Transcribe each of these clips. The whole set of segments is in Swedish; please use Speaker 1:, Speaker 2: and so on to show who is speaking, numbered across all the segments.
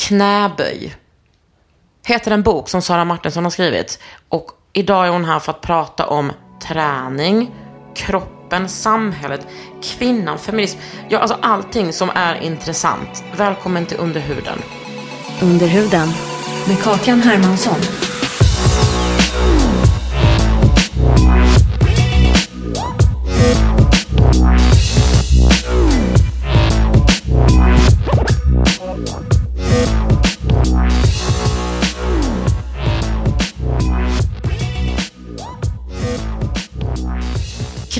Speaker 1: Knäböj. Heter en bok som Sara Martinsson har skrivit. Och idag är hon här för att prata om träning, kroppen, samhället, kvinnan, feminism. Ja, alltså allting som är intressant. Välkommen till Underhuden.
Speaker 2: Under huden med Kakan Hermansson.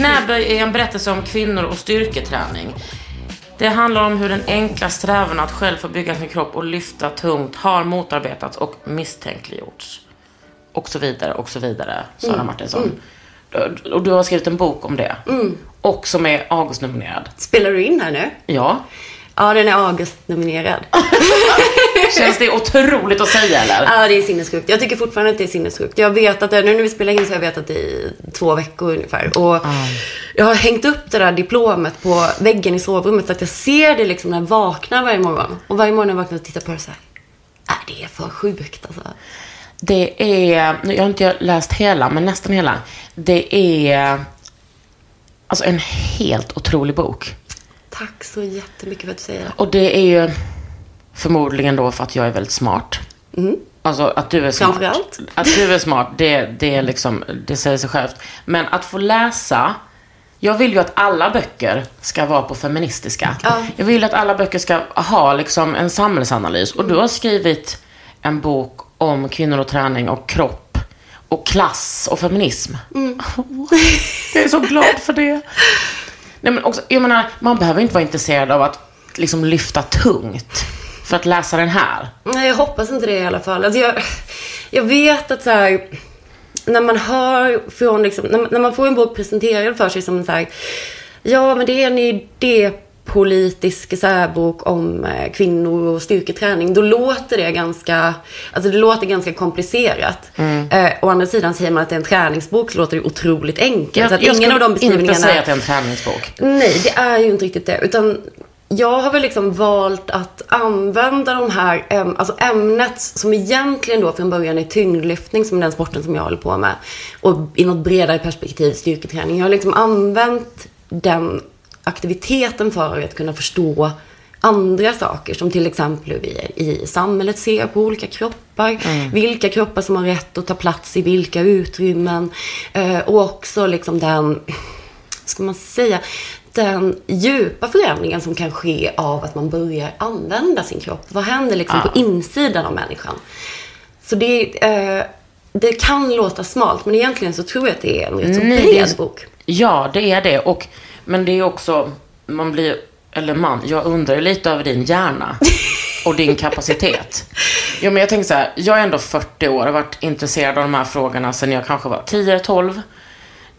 Speaker 1: Knäböj är en berättelse om kvinnor och styrketräning. Det handlar om hur den enkla strävan att själv få bygga sin kropp och lyfta tungt har motarbetats och misstänkliggjorts. Och så vidare, och så vidare, Sara Martinsson. Och du har skrivit en bok om det. Och som är Augustnominerad.
Speaker 3: Spelar du in här nu?
Speaker 1: Ja.
Speaker 3: Ja, den är August-nominerad.
Speaker 1: Känns det otroligt att säga eller?
Speaker 3: Ja, det är sinnessjukt. Jag tycker fortfarande att det är sinnessjukt. Jag har vetat det, nu när vi spelar in så har jag vetat det i två veckor ungefär. Och jag har hängt upp det där diplomet på väggen i sovrummet så att jag ser det liksom när jag vaknar varje morgon. Och varje morgon när jag vaknar och tittar på det så här. Äh, det är för sjukt alltså.
Speaker 1: Det är, nu, jag har inte läst hela, men nästan hela. Det är alltså en helt otrolig bok.
Speaker 3: Tack så jättemycket för att du säger det.
Speaker 1: Och det är ju förmodligen då för att jag är väldigt smart. Alltså att du är smart.
Speaker 3: Framförallt.
Speaker 1: Att du är smart, det, det är liksom, det säger sig självt. Men att få läsa, jag vill ju att alla böcker ska vara på feministiska.
Speaker 3: Ja.
Speaker 1: Jag vill att alla böcker ska ha liksom en samhällsanalys. Och du har skrivit en bok om kvinnor och träning och kropp och klass och feminism. Jag är så glad för det. Nej, men också, jag menar, man behöver inte vara intresserad av att liksom lyfta tungt för att läsa den här.
Speaker 3: Nej, jag hoppas inte det i alla fall. Alltså jag, jag vet att så här, när man hör från liksom, när, när man får en bok presenterad för sig som så här, ja men det är en idépolitisk så här, bok om eh, kvinnor och styrketräning. Då låter det ganska, alltså det låter ganska komplicerat. Eh, å andra sidan säger man att det är en träningsbok så låter det otroligt enkelt. så att ingen
Speaker 1: skulle
Speaker 3: av de beskrivningarna...
Speaker 1: inte säga att det är en träningsbok.
Speaker 3: Nej, det är ju inte riktigt det. Utan jag har väl liksom valt att använda de här, alltså ämnet som egentligen då från början är tyngdlyftning, som är den sporten som jag håller på med. Och i något bredare perspektiv styrketräning. Jag har liksom använt den aktiviteten för att kunna förstå andra saker som till exempel hur vi i samhället ser på olika kroppar. Vilka kroppar som har rätt att ta plats i vilka utrymmen. Och också liksom den ska man säga, den djupa förändringen som kan ske av att man börjar använda sin kropp. Vad händer liksom på insidan av människan? Så det, eh, det kan låta smalt, men egentligen så tror jag att det är en rätt så bred bok.
Speaker 1: Ja, det är det. Och, men det är också, man blir, eller man, jag undrar lite över din hjärna och din kapacitet. Jo, men jag tänker så här, jag är ändå 40 år och har varit intresserad av de här frågorna sedan jag kanske var 10-12.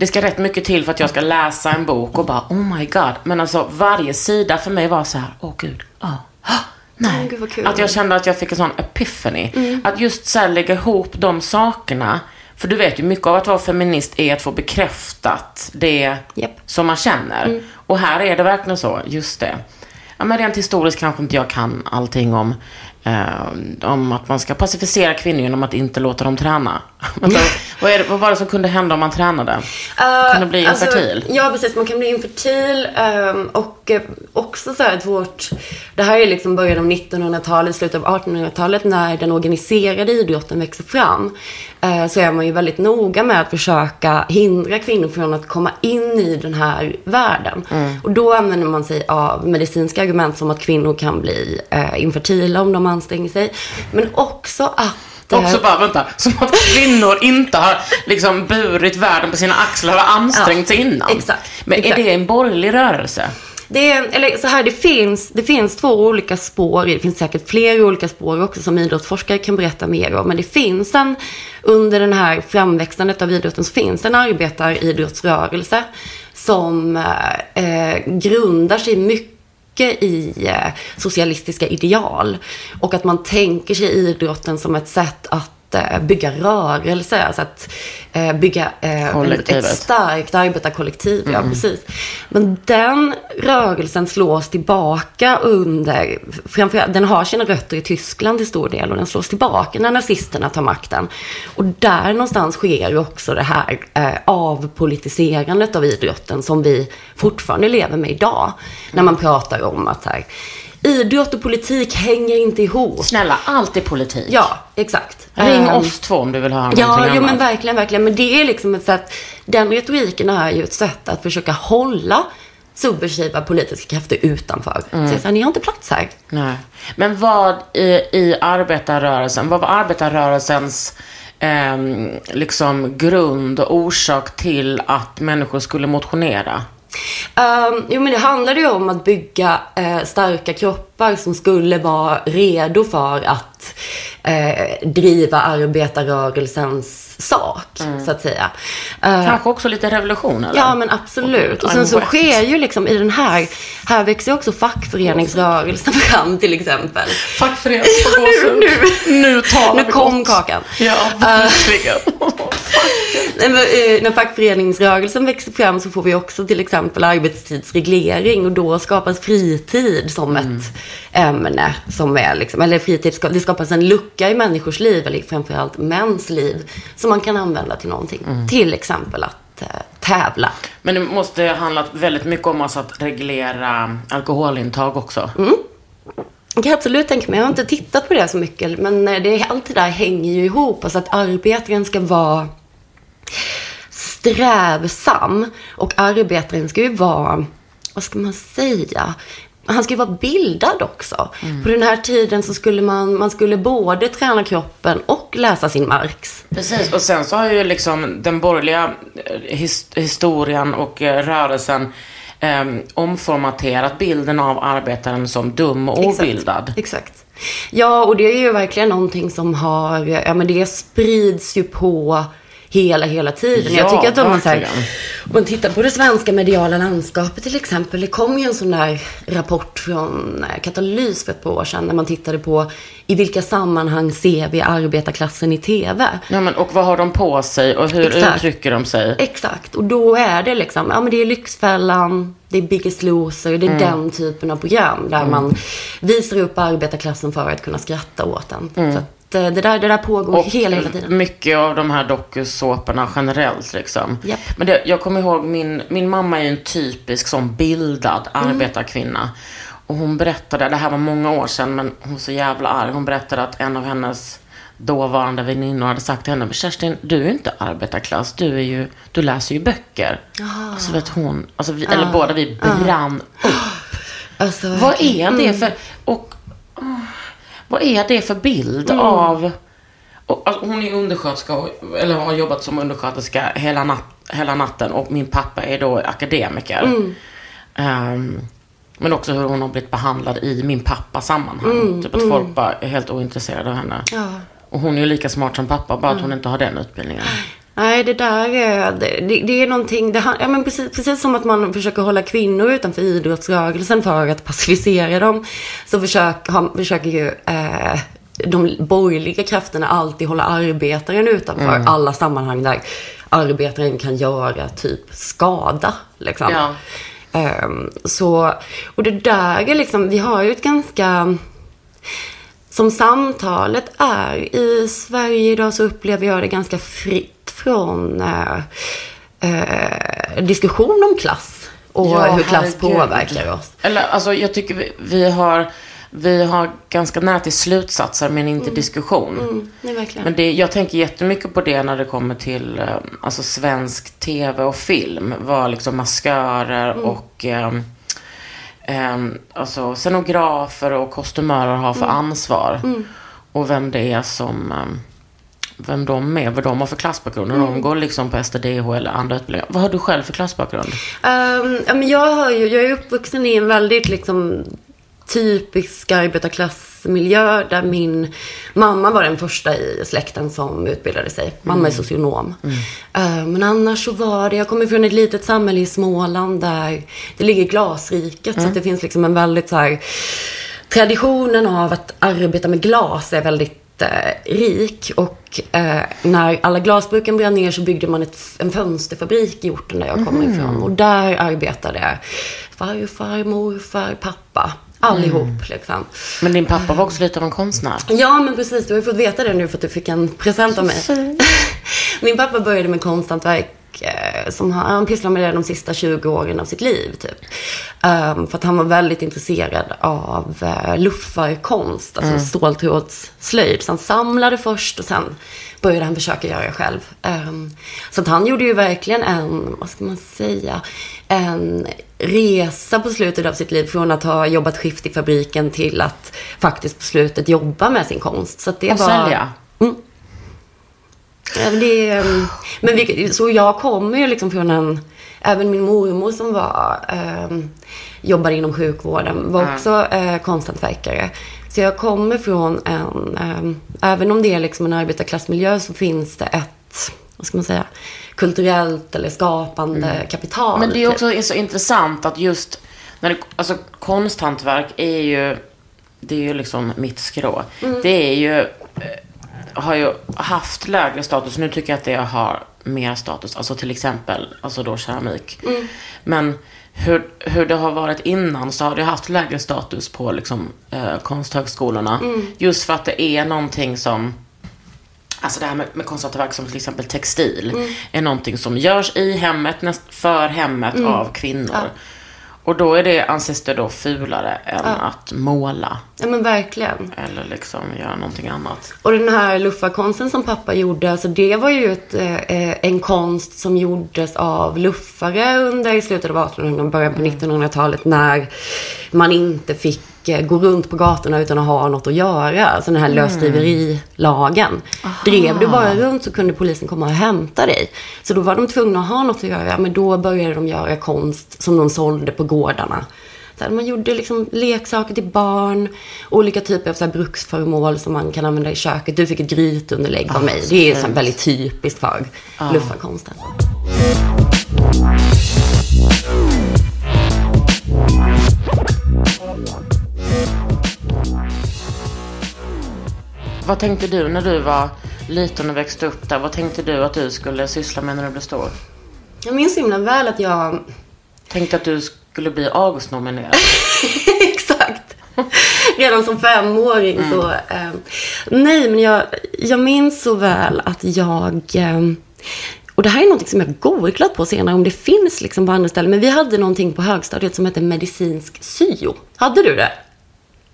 Speaker 1: Det ska rätt mycket till för att jag ska läsa en bok och bara, oh my god. Men alltså varje sida för mig var så här, åh gud, ja, ah, nej.
Speaker 3: Åh, gud.
Speaker 1: Att jag kände att jag fick en sån epiphany. Att just så här lägga ihop de sakerna. För du vet ju, mycket av att vara feminist är att få bekräftat det
Speaker 3: Japp.
Speaker 1: som man känner. Och här är det verkligen så, just det. Ja, men rent historiskt kanske inte jag kan allting om, eh, om att man ska pacificera kvinnor genom att inte låta dem träna. Alltså, Vad, är det, vad var det som kunde hända om man tränade?
Speaker 3: Uh,
Speaker 1: kan du bli infertil?
Speaker 3: Alltså, ja, precis. Man kan bli infertil. Um, och uh, också så här att vårt... Det här är liksom början av 1900-talet, slutet av 1800-talet, när den organiserade idrotten växer fram. Uh, så är man ju väldigt noga med att försöka hindra kvinnor från att komma in i den här världen. Mm. Och då använder man sig av medicinska argument som att kvinnor kan bli infertila om de anstränger sig. Men också att
Speaker 1: Också bara, vänta, som att kvinnor inte har liksom burit världen på sina axlar och ansträngt ja, sig innan.
Speaker 3: Exakt.
Speaker 1: Men
Speaker 3: exakt.
Speaker 1: är det en borgerlig rörelse?
Speaker 3: Det är, eller så här, det finns, det finns två olika spår. Det finns säkert fler olika spår också som idrottsforskare kan berätta mer om. Men det finns en, under den här framväxandet av idrotten så finns en arbetaridrottsrörelse som eh, grundar sig mycket mycket i eh, socialistiska ideal. Och att man tänker sig idrotten som ett sätt att Eh, bygga rörelse, alltså att eh, bygga eh, ett starkt arbetarkollektiv. Mm. Ja, precis. Men den rörelsen slås tillbaka under, framförallt, den har sina rötter i Tyskland till stor del och den slås tillbaka när nazisterna tar makten. Och där någonstans sker ju också det här eh, avpolitiserandet av idrotten som vi fortfarande lever med idag. När man pratar om att här, idrott och politik hänger inte ihop.
Speaker 1: Snälla, allt är politik.
Speaker 3: Ja, exakt.
Speaker 1: Ring um, oss två om du vill höra
Speaker 3: Ja,
Speaker 1: annat.
Speaker 3: jo, men verkligen, verkligen. Men det är liksom ett sätt, den retoriken är ju ett sätt att försöka hålla subversiva politiska krafter utanför. Mm. Så ni har inte plats här.
Speaker 1: Nej. Men vad i, i arbetarrörelsen, vad var arbetarrörelsens eh, liksom grund och orsak till att människor skulle motionera?
Speaker 3: Um, jo, men det handlade ju om att bygga uh, starka kroppar som skulle vara redo för att uh, driva arbetarrörelsens sak, mm. så att säga.
Speaker 1: Uh, Kanske också lite revolution, eller?
Speaker 3: Ja, men absolut. Och, och sen så sker ju liksom i den här, här växer också fackföreningsrörelsen fram till exempel.
Speaker 1: Fackföreningsrörelsen.
Speaker 3: nu, nu,
Speaker 1: nu tar
Speaker 3: Nu kom gott. kakan.
Speaker 1: Ja, verkligen.
Speaker 3: när fackföreningsrörelsen växer fram så får vi också till exempel arbetstidsreglering och då skapas fritid som mm. ett ämne. Som är liksom, eller fritid, det skapas en lucka i människors liv, eller framförallt mäns liv, som man kan använda till någonting. Mm. Till exempel att eh, tävla.
Speaker 1: Men det måste ha handlat väldigt mycket om alltså att reglera alkoholintag också.
Speaker 3: Mm. Jag kan absolut tänka mig, jag har inte tittat på det så mycket, men eh, det, allt det där hänger ju ihop. Alltså att arbetaren ska vara strävsam och arbetaren ska ju vara, vad ska man säga, han ska ju vara bildad också. Mm. På den här tiden så skulle man, man skulle både träna kroppen och läsa sin Marx.
Speaker 1: Precis, och sen så har ju liksom den borgerliga eh, his historien och eh, rörelsen eh, omformaterat bilden av arbetaren som dum och obildad.
Speaker 3: Exakt. Exakt. Ja, och det är ju verkligen någonting som har, ja men det sprids ju på hela, hela tiden.
Speaker 1: Ja,
Speaker 3: jag tycker att
Speaker 1: om man, så här,
Speaker 3: om man tittar på det svenska mediala landskapet till exempel. Det kom ju en sån där rapport från eh, Katalys för ett par år sedan. När man tittade på i vilka sammanhang ser vi arbetarklassen i TV.
Speaker 1: Ja, men, och vad har de på sig och hur Exakt. uttrycker de sig?
Speaker 3: Exakt. Och då är det liksom, ja men det är Lyxfällan, det är Biggest Loser, det är mm. den typen av program. Där mm. man visar upp arbetarklassen för att kunna skratta åt den. Mm. Eh, det där, det där pågår och hela, hela tiden.
Speaker 1: mycket av de här dokusåporna generellt liksom.
Speaker 3: Yep.
Speaker 1: Men det, jag kommer ihåg, min, min mamma är en typisk sån bildad mm. arbetarkvinna. Och hon berättade, det här var många år sedan, men hon var så jävla arg. Hon berättade att en av hennes dåvarande väninnor hade sagt till henne, Kerstin, du är inte arbetarklass, du, är ju, du läser ju böcker.
Speaker 3: Ah.
Speaker 1: Alltså vet hon, alltså vi, ah. eller båda vi brann ah. upp.
Speaker 3: Alltså,
Speaker 1: Vad är det mm. för, och, vad är det för bild mm. av... Och, alltså, hon är undersköterska, eller har jobbat som undersköterska hela, nat hela natten och min pappa är då akademiker.
Speaker 3: Mm.
Speaker 1: Um, men också hur hon har blivit behandlad i min pappas sammanhang.
Speaker 3: Mm,
Speaker 1: typ att mm. folk bara är helt ointresserade av henne.
Speaker 3: Ja.
Speaker 1: Och hon är ju lika smart som pappa, bara att hon inte har den utbildningen.
Speaker 3: Nej, det där är, det, det är någonting, det, ja, men precis, precis som att man försöker hålla kvinnor utanför idrottsrörelsen för att pacificera dem. Så försök, ha, försöker ju eh, de borgerliga krafterna alltid hålla arbetaren utanför mm. alla sammanhang där arbetaren kan göra typ skada. Liksom.
Speaker 1: Ja.
Speaker 3: Um, så, och det där är liksom, vi har ju ett ganska som samtalet är i Sverige idag så upplever jag det ganska fritt från eh, eh, diskussion om klass och
Speaker 1: Ja,
Speaker 3: hur klass
Speaker 1: herregud.
Speaker 3: påverkar oss.
Speaker 1: Eller alltså jag tycker vi, vi har, vi har ganska nära till slutsatser men inte diskussion.
Speaker 3: Mm, nej.
Speaker 1: Men det, jag tänker jättemycket på det när det kommer till eh, alltså svensk tv och film. Vad liksom maskörer
Speaker 3: Mm.
Speaker 1: och eh, eh, alltså scenografer och kostymörer har
Speaker 3: Mm.
Speaker 1: för ansvar. Och vem det är som, eh, vem de är, vad de har för klassbakgrund.
Speaker 3: Mm.
Speaker 1: de går liksom på STDH eller andra utbildningar. Vad har du själv för klassbakgrund?
Speaker 3: Men jag, har ju, jag är uppvuxen i en väldigt liksom, typisk arbetarklassmiljö där min mamma var den första i släkten som utbildade sig. Mamma är socionom. Ehm, men annars så var det, jag kommer från ett litet samhälle i Småland där det ligger glasriket. Så att det finns liksom en väldigt så här, traditionen av att arbeta med glas är väldigt eh, rik. Och eh, när alla glasbruken brann ner så byggde man ett, en fönsterfabrik i orten där jag kommer ifrån. Och där arbetade farfar, morfar, pappa. Allihop liksom.
Speaker 1: Men din pappa var också lite av en konstnär.
Speaker 3: Ja, men precis. Du har ju fått veta det nu för att du fick en present av mig. Min pappa började med konsthantverk som han, han pysslade med det de sista 20 åren av sitt liv. Typ. Ehm, för att han var väldigt intresserad av uh, luffarkonst, alltså ståltrådsslöjd. Så han samlade först och sen började han försöka göra själv. Ehm, så att han gjorde ju verkligen en, vad ska man säga, en resa på slutet av sitt liv från att ha jobbat skift i fabriken till att faktiskt på slutet jobba med sin konst. Så det
Speaker 1: Och
Speaker 3: var...
Speaker 1: sälja.
Speaker 3: Ja, men Det, är, mm, men vi, så jag kommer ju liksom från en... Även min mormor som var, eh, jobbade inom sjukvården var också eh, konsthantverkare. Så jag kommer från en... Eh, även om det är liksom en arbetarklassmiljö så finns det ett, vad ska man säga, kulturellt eller skapande kapital.
Speaker 1: Men det är
Speaker 3: typ.
Speaker 1: också är så intressant att just, när det, alltså konsthantverk är ju, det är ju liksom mitt skrå.
Speaker 3: Mm.
Speaker 1: Det är ju, eh, har ju haft lägre status, nu tycker jag att det har mer status, alltså till exempel, alltså då keramik.
Speaker 3: Mm.
Speaker 1: Men hur, hur det har varit innan så har det haft lägre status på liksom, eh, konsthögskolorna.
Speaker 3: Mm.
Speaker 1: Just för att det är någonting som, Alltså det här med, med konsthantverk som till exempel textil
Speaker 3: Mm.
Speaker 1: är någonting som görs i hemmet, näst, för hemmet
Speaker 3: Mm.
Speaker 1: av kvinnor. Och då är det, anses det då fulare än att måla.
Speaker 3: Ja men verkligen.
Speaker 1: Eller liksom göra någonting annat.
Speaker 3: Och den här luffarkonsten som pappa gjorde, alltså det var ju ett, eh, en konst som gjordes av luffare under slutet av 1800 och början på 1900-talet när man inte fick eh, gå runt på gatorna utan att ha något att göra. Alltså den här lösdriverilagen. Drev du bara runt så kunde polisen komma och hämta dig. Så då var de tvungna att ha något att göra. Men då började de göra konst som de sålde på gårdarna. Så man gjorde liksom leksaker till barn, olika typer av så här bruksföremål som man kan använda i köket. Du fick ett grytunderlägg av mig. Det är så väldigt typiskt för luffarkonsten.
Speaker 1: Vad tänkte du när du var liten och växte upp där? Vad tänkte du att du skulle syssla med när du blev stor?
Speaker 3: Jag minns himla väl att jag
Speaker 1: Tänkte att du skulle bli Augustnominerad?
Speaker 3: Exakt. Redan som femåring så... Eh, nej, men jag, jag minns så väl att jag... Eh, och det här är något som jag googlat på senare om det finns liksom på andra ställen. Men vi hade någonting på högstadiet som hette medicinsk syo. Hade du det?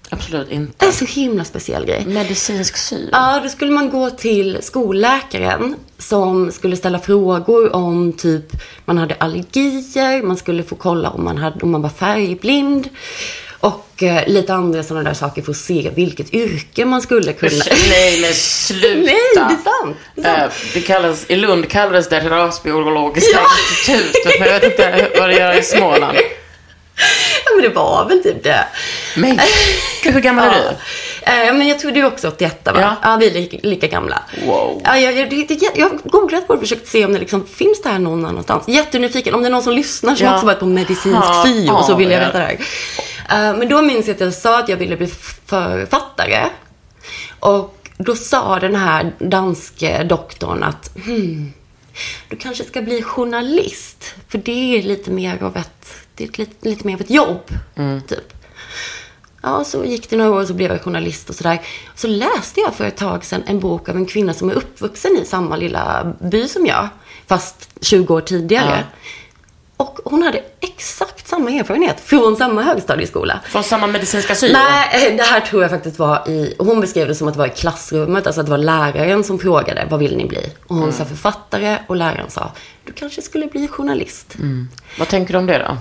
Speaker 1: Absolut
Speaker 3: Det
Speaker 1: inte.
Speaker 3: är en så himla speciell grej.
Speaker 1: Medicinsk syn?
Speaker 3: Ja, då skulle man gå till skolläkaren som skulle ställa frågor om typ man hade allergier, man skulle få kolla om man, hade, om man var färgblind och eh, lite andra sådana där saker för att se vilket yrke man skulle kunna...
Speaker 1: Nej men sluta!
Speaker 3: Nej, det är sant. Det är sant.
Speaker 1: Eh, det kallas, I Lund kallades det rasbiologiska institutet, men jag vet inte vad det gör i Småland.
Speaker 3: Ja, men det var väl typ det.
Speaker 1: Men gud, hur gammal är du?
Speaker 3: Eh, men jag tror du är också 81 va?
Speaker 1: Ja.
Speaker 3: Ja, vi är lika, lika gamla.
Speaker 1: Wow.
Speaker 3: Ja, jag, jag, det- jag har googlat på det och försökt se om det liksom finns det här någon annanstans. Jättenyfiken. Om det är någon som lyssnar som
Speaker 1: Ja.
Speaker 3: också varit på medicinsk
Speaker 1: Ja,
Speaker 3: syo och så
Speaker 1: ja,
Speaker 3: vill jag
Speaker 1: ja.
Speaker 3: veta det här. Eh, men då minns jag att jag sa att jag ville bli författare. Och då sa den här danske doktorn att hmm, du kanske ska bli journalist. För det är lite mer av ett, det är ett, lite, lite mer av ett jobb. Typ. Ja, så gick det några år och så blev jag journalist och sådär. Så läste jag för ett tag sedan en bok av en kvinna som är uppvuxen i samma lilla by som jag. Fast 20 år tidigare. Och hon hade exakt samma erfarenhet från samma högstadieskola.
Speaker 1: Från samma medicinska syn?
Speaker 3: Nej, det här tror jag faktiskt var i, hon beskrev det som att det var i klassrummet, alltså att det var läraren som frågade, vad vill ni bli? Och hon sa författare och läraren sa, du kanske skulle bli journalist.
Speaker 1: Vad tänker du om det då?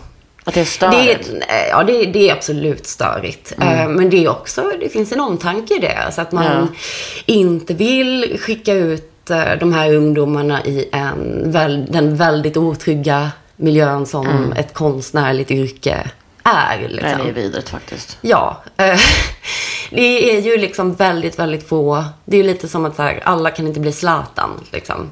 Speaker 1: Att det är
Speaker 3: Det
Speaker 1: störigt?
Speaker 3: är, ja, det, det är absolut störigt. Eh, Men det är också, det finns en omtanke i det. Alltså att man
Speaker 1: Ja.
Speaker 3: inte vill skicka ut eh, de här ungdomarna i en, den väldigt otrygga miljön som ett konstnärligt yrke är.
Speaker 1: Nej,
Speaker 3: Liksom.
Speaker 1: det är vidrigt faktiskt.
Speaker 3: Ja. eh, Det är ju liksom väldigt, väldigt få. Det är ju lite som att så här, alla kan inte bli Zlatan. Liksom.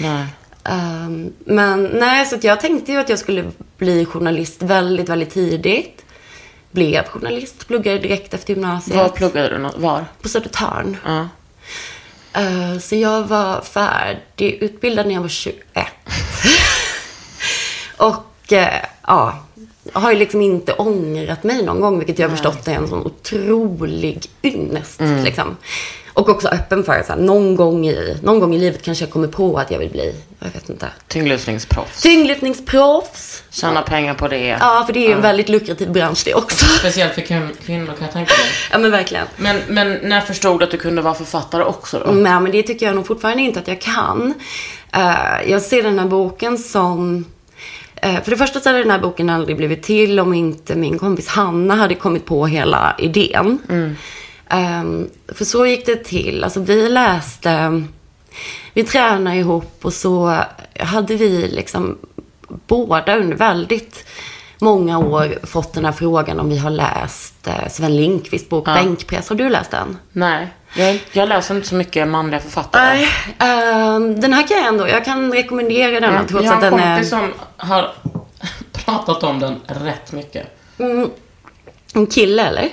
Speaker 1: Nej.
Speaker 3: Ehm, men nej, så jag tänkte ju att jag skulle bli journalist väldigt, väldigt tidigt. Blev journalist, pluggade direkt efter gymnasiet.
Speaker 1: Var pluggade du? Var?
Speaker 3: På Södertörn.
Speaker 1: Ja.
Speaker 3: Eh, så jag var färdigutbildad när jag var 21. Och eh, ja, har ju liksom inte ångrat mig någon gång, vilket jag har förstått är en sån otrolig ynnest. Liksom. Och också öppen för att någon, gång i, någon gång i livet kanske jag kommer på att jag vill bli, jag vet inte,
Speaker 1: Tyngdlyftningsproffs.
Speaker 3: tyngdlyftningsproffs.
Speaker 1: Tjäna pengar på det.
Speaker 3: Ja, för det är ju en väldigt lukrativ bransch det också.
Speaker 1: Speciellt för kvin- kvinnor kan jag tänka mig.
Speaker 3: Ja, men verkligen.
Speaker 1: Men, men när förstod du att du kunde vara författare också då?
Speaker 3: Nej, men det tycker jag nog fortfarande inte att jag kan. Eh, jag ser den här boken som... eh, för det första så hade den här boken aldrig blivit till om inte min kompis Hanna hade kommit på hela idén. Ehm, för så gick det till. Alltså vi läste... Vi tränade ihop och så hade vi liksom båda under väldigt många år fått den här frågan om vi har läst eh, Sven Lindqvists bok Bänkpress. Har du läst den?
Speaker 1: Nej, jag, jag läser inte så mycket manliga författare.
Speaker 3: Nej, ehm, den här kan jag ändå, jag kan rekommendera den
Speaker 1: Mm.
Speaker 3: trots
Speaker 1: jag har en
Speaker 3: den är
Speaker 1: kompis som har pratat om den rätt mycket.
Speaker 3: en kille eller?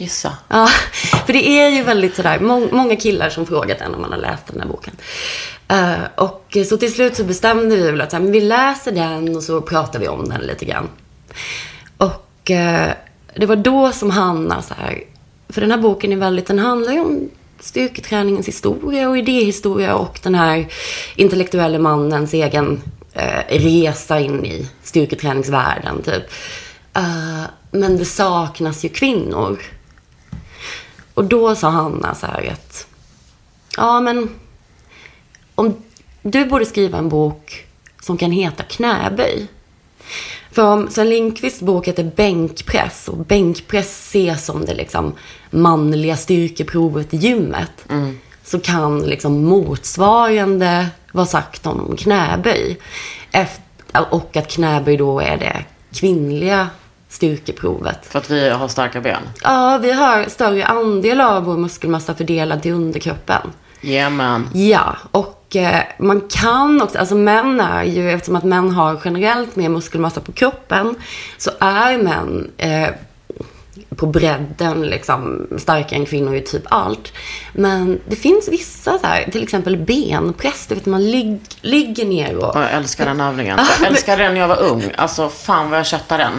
Speaker 1: Gissa.
Speaker 3: Ja, för det är ju väldigt sådär, må- många killar som frågat en om man har läst den här boken. Uh, och så till slut så bestämde vi väl att här, men vi läser den och så pratar vi om den lite grann. Och uh, det var då som Hanna så alltså, här, för den här boken är väldigt, den handlar ju om styrketräningens historia och idéhistoria och den här intellektuella mannens egen uh, resa in i styrketräningsvärlden typ. Men det saknas ju kvinnor. Och då sa Hanna så här att, ja men om du borde skriva en bok som kan heta Knäböj. För om Sven Lindqvists bok heter Bänkpress och bänkpress ses som det liksom manliga styrkeprovet i gymmet. Så kan liksom motsvarande vara sagt om knäböj. Efter, och att knäböj då är det kvinnliga styrkeprovet.
Speaker 1: För att vi har starka ben.
Speaker 3: Ja, vi har större andel av vår muskelmassa fördelad till underkroppen.
Speaker 1: Jajamän.
Speaker 3: Ja, och eh, man kan också, alltså män är ju, eftersom att män har generellt mer muskelmassa på kroppen, så är män eh, på bredden liksom starkare än kvinnor i typ allt. Men det finns vissa så här, till exempel benpress, du vet man lig, ligger ner och...
Speaker 1: Jag älskar den övningen. Jag älskade den när jag var ung. Alltså fan vad jag köttade den.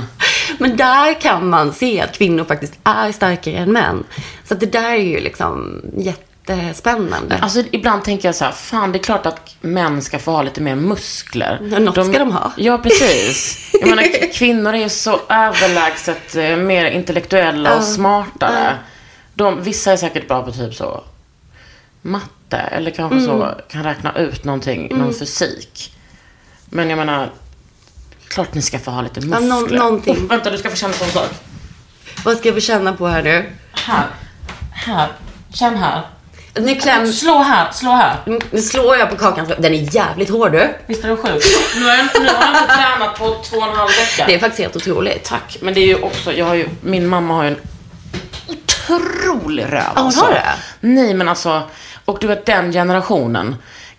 Speaker 3: Men där kan man se att kvinnor faktiskt är starkare än män. Så det där är ju liksom jättespännande.
Speaker 1: Alltså ibland tänker jag så här, fan det är klart att män ska få ha lite mer muskler.
Speaker 3: Ja, något ska de ha.
Speaker 1: Ja, precis. Jag menar, kvinnor är ju så överlägset eh, mer intellektuella och smartare. De, vissa är säkert bra på typ så matte eller kanske
Speaker 3: Mm.
Speaker 1: så kan räkna ut någonting, någon fysik. Men jag menar, klart ni ska få ha lite muskler.
Speaker 3: nå- någonting.
Speaker 1: Oh, vänta, du ska få känna på en sak.
Speaker 3: Vad ska jag få känna på här nu?
Speaker 1: Här. Här. Känn här.
Speaker 3: Nu, kläm,
Speaker 1: Slå här, slå här.
Speaker 3: nu slår jag på kakan. Den är jävligt hård du.
Speaker 1: Visst är den sjuk? Nu har jag, nu har jag inte tränat på två och en halv vecka.
Speaker 3: Det är faktiskt helt otroligt.
Speaker 1: Tack, men det är ju också, jag har ju, min mamma har ju en otrolig röv
Speaker 3: hon
Speaker 1: alltså.
Speaker 3: har det?
Speaker 1: Nej men alltså, och du vet den generationen,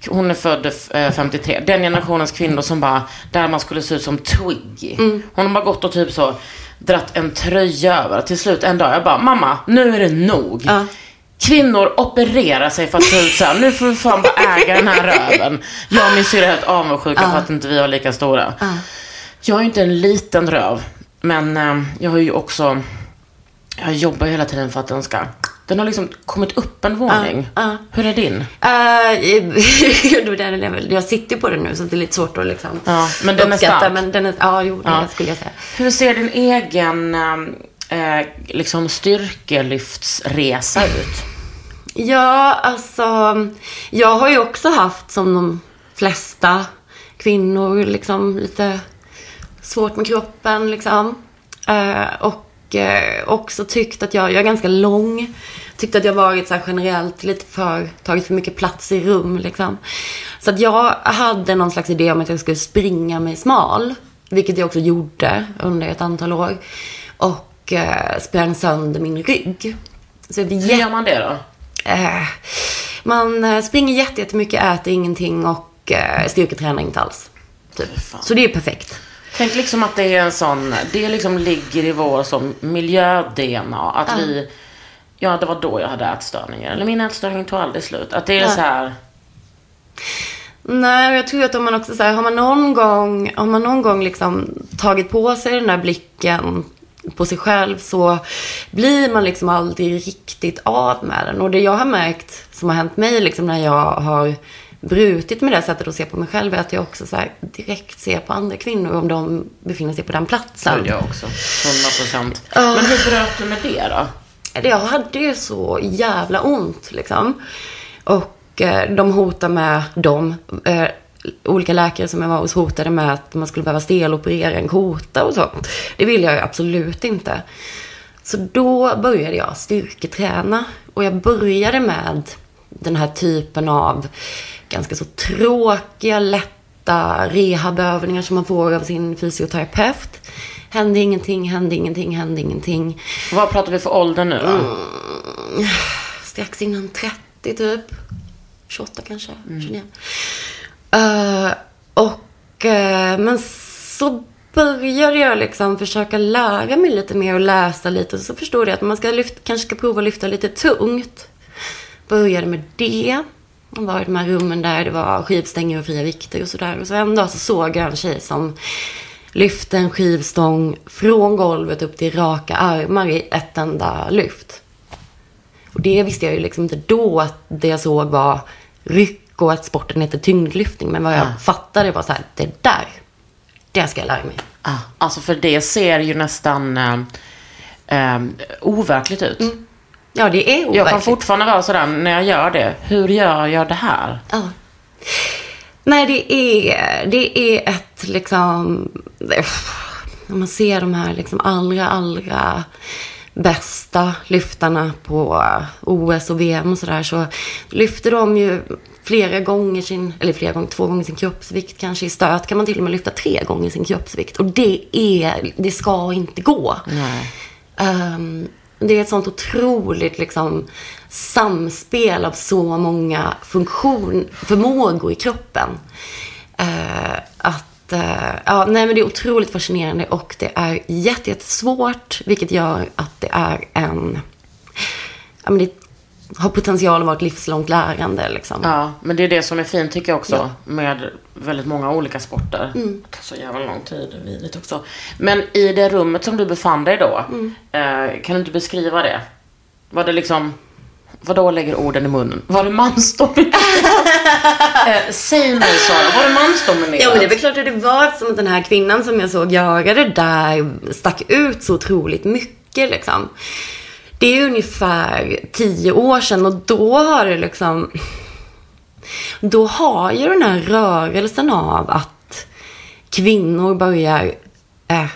Speaker 1: hon är född eh, 53, den generationens kvinnor som bara, där man skulle se ut som Twiggy.
Speaker 3: Mm.
Speaker 1: Hon har bara gått och typ så, dratt en tröja över. Till slut en dag, jag bara, mamma, nu är det nog.
Speaker 3: Ja.
Speaker 1: Kvinnor opererar sig för att se ut så här, nu får vi fan bara äga den här röven. Jag och min syrra är helt avundsjuka för att inte vi var lika stora. Jag har ju inte en liten röv, men eh, jag har ju också Jag jobbar hela tiden för att den ska... Den har liksom kommit upp en våning.
Speaker 3: Ja, ja.
Speaker 1: Hur är din?
Speaker 3: Uh, är jag sitter på den nu så det är lite svårt att liksom
Speaker 1: Ja, men den är
Speaker 3: uppskatta,
Speaker 1: stark.
Speaker 3: Men den är, ja, jo, det skulle jag säga.
Speaker 1: Hur ser din egen eh, liksom styrkelyftsresa ut?
Speaker 3: Ja, alltså. Jag har ju också haft som de flesta kvinnor liksom lite svårt med kroppen liksom. Eh, och eh, också tyckt att jag, jag är ganska lång. Tyckt att jag varit så här generellt lite för, tagit för mycket plats i rum liksom. Så att jag hade någon slags idé om att jag skulle springa mig smal. Vilket jag också gjorde under ett antal år. Och eh, sprang sönder min rygg. Så jag
Speaker 1: Hur gör man det då?
Speaker 3: Eh, man eh, springer jätte- jättemycket, äter ingenting och eh, styrketränar inte alls. Typ. Så det är perfekt.
Speaker 1: Tänk liksom att det är en sån, det liksom ligger i vår som miljö-DNA. Att vi, ja det var då jag hade ätstörningar. Eller min ätstörning tog aldrig slut. Att det är
Speaker 3: Ja.
Speaker 1: så här,
Speaker 3: Nej, jag tror att om man också så här, har man någon gång, har man någon gång liksom tagit på sig den där blicken på sig själv så blir man liksom aldrig riktigt av med den. Och det jag har märkt som har hänt mig liksom när jag har brutit med det sättet att se på mig själv är att jag också så här direkt ser på andra kvinnor om de befinner sig på den platsen.
Speaker 1: Gud, jag också. 100 procent. Men hur bröt du med det då?
Speaker 3: Jag hade ju så jävla ont liksom. Och eh, de hotade med dem. Eh, olika läkare som jag var hos hotade med att man skulle behöva steloperera en kota och så. Det ville jag ju absolut inte. Så då började jag styrketräna. Och jag började med den här typen av ganska så tråkiga, lätta rehabövningar som man får av sin fysioterapeut. Hände ingenting, hände ingenting, hände ingenting
Speaker 1: Vad pratar vi för ålder nu då?
Speaker 3: strax innan 30 typ. 28 kanske, 29. Eh, och, eh, men så började jag liksom försöka lära mig lite mer och läsa lite. Så förstod jag att man ska lyfta, kanske ska prova att lyfta lite tungt. Började med det. Jag var i de här rummen där det var skivstänger och fria vikter och sådär. Och så en dag så såg jag en tjej som lyfte en skivstång från golvet upp till raka armar i ett enda lyft. Och det visste jag ju liksom inte då att det jag såg var ryck och att sporten heter tyngdlyftning. Men vad jag
Speaker 1: Ja.
Speaker 3: fattade var så här, det där, det ska jag lära mig.
Speaker 1: Ah, alltså för det ser ju nästan eh, eh, overkligt ut.
Speaker 3: Ja, det är
Speaker 1: Jag kan
Speaker 3: overkligt.
Speaker 1: fortfarande vara sådär när jag gör det. Hur gör jag det här?
Speaker 3: Ja. Nej, det är, det är ett liksom... När man ser de här liksom allra, allra bästa lyftarna på OS och VM och sådär så lyfter de ju flera gånger sin, eller flera gånger, två gånger sin kroppsvikt kanske i stöt kan man till och med lyfta tre gånger sin kroppsvikt. Och det är, det ska inte gå. Det är ett sånt otroligt liksom, samspel av så många funktion, förmågor i kroppen. Eh, att, eh, ja, nej, men det är otroligt fascinerande och det är jättesvårt. Vilket gör att det är en... Ja, men det har potential att vara ett livslångt lärande. Liksom.
Speaker 1: Ja, men det är det som är fint tycker jag också med väldigt många olika sporter. Det tar så jävla lång tid, vidrigt också. Men i det rummet som du befann dig då, eh, kan du inte beskriva det? Var det liksom, vadå lägger orden i munnen? Var det mansdominerat? eh, säg mig Sara, var det mansdominerat?
Speaker 3: Ja, men det är väl klart att det var som den här kvinnan som jag såg göra det där stack ut så otroligt mycket liksom. Det är ungefär tio år sedan och då har det liksom... Då har ju den här rörelsen av att kvinnor börjar, eh,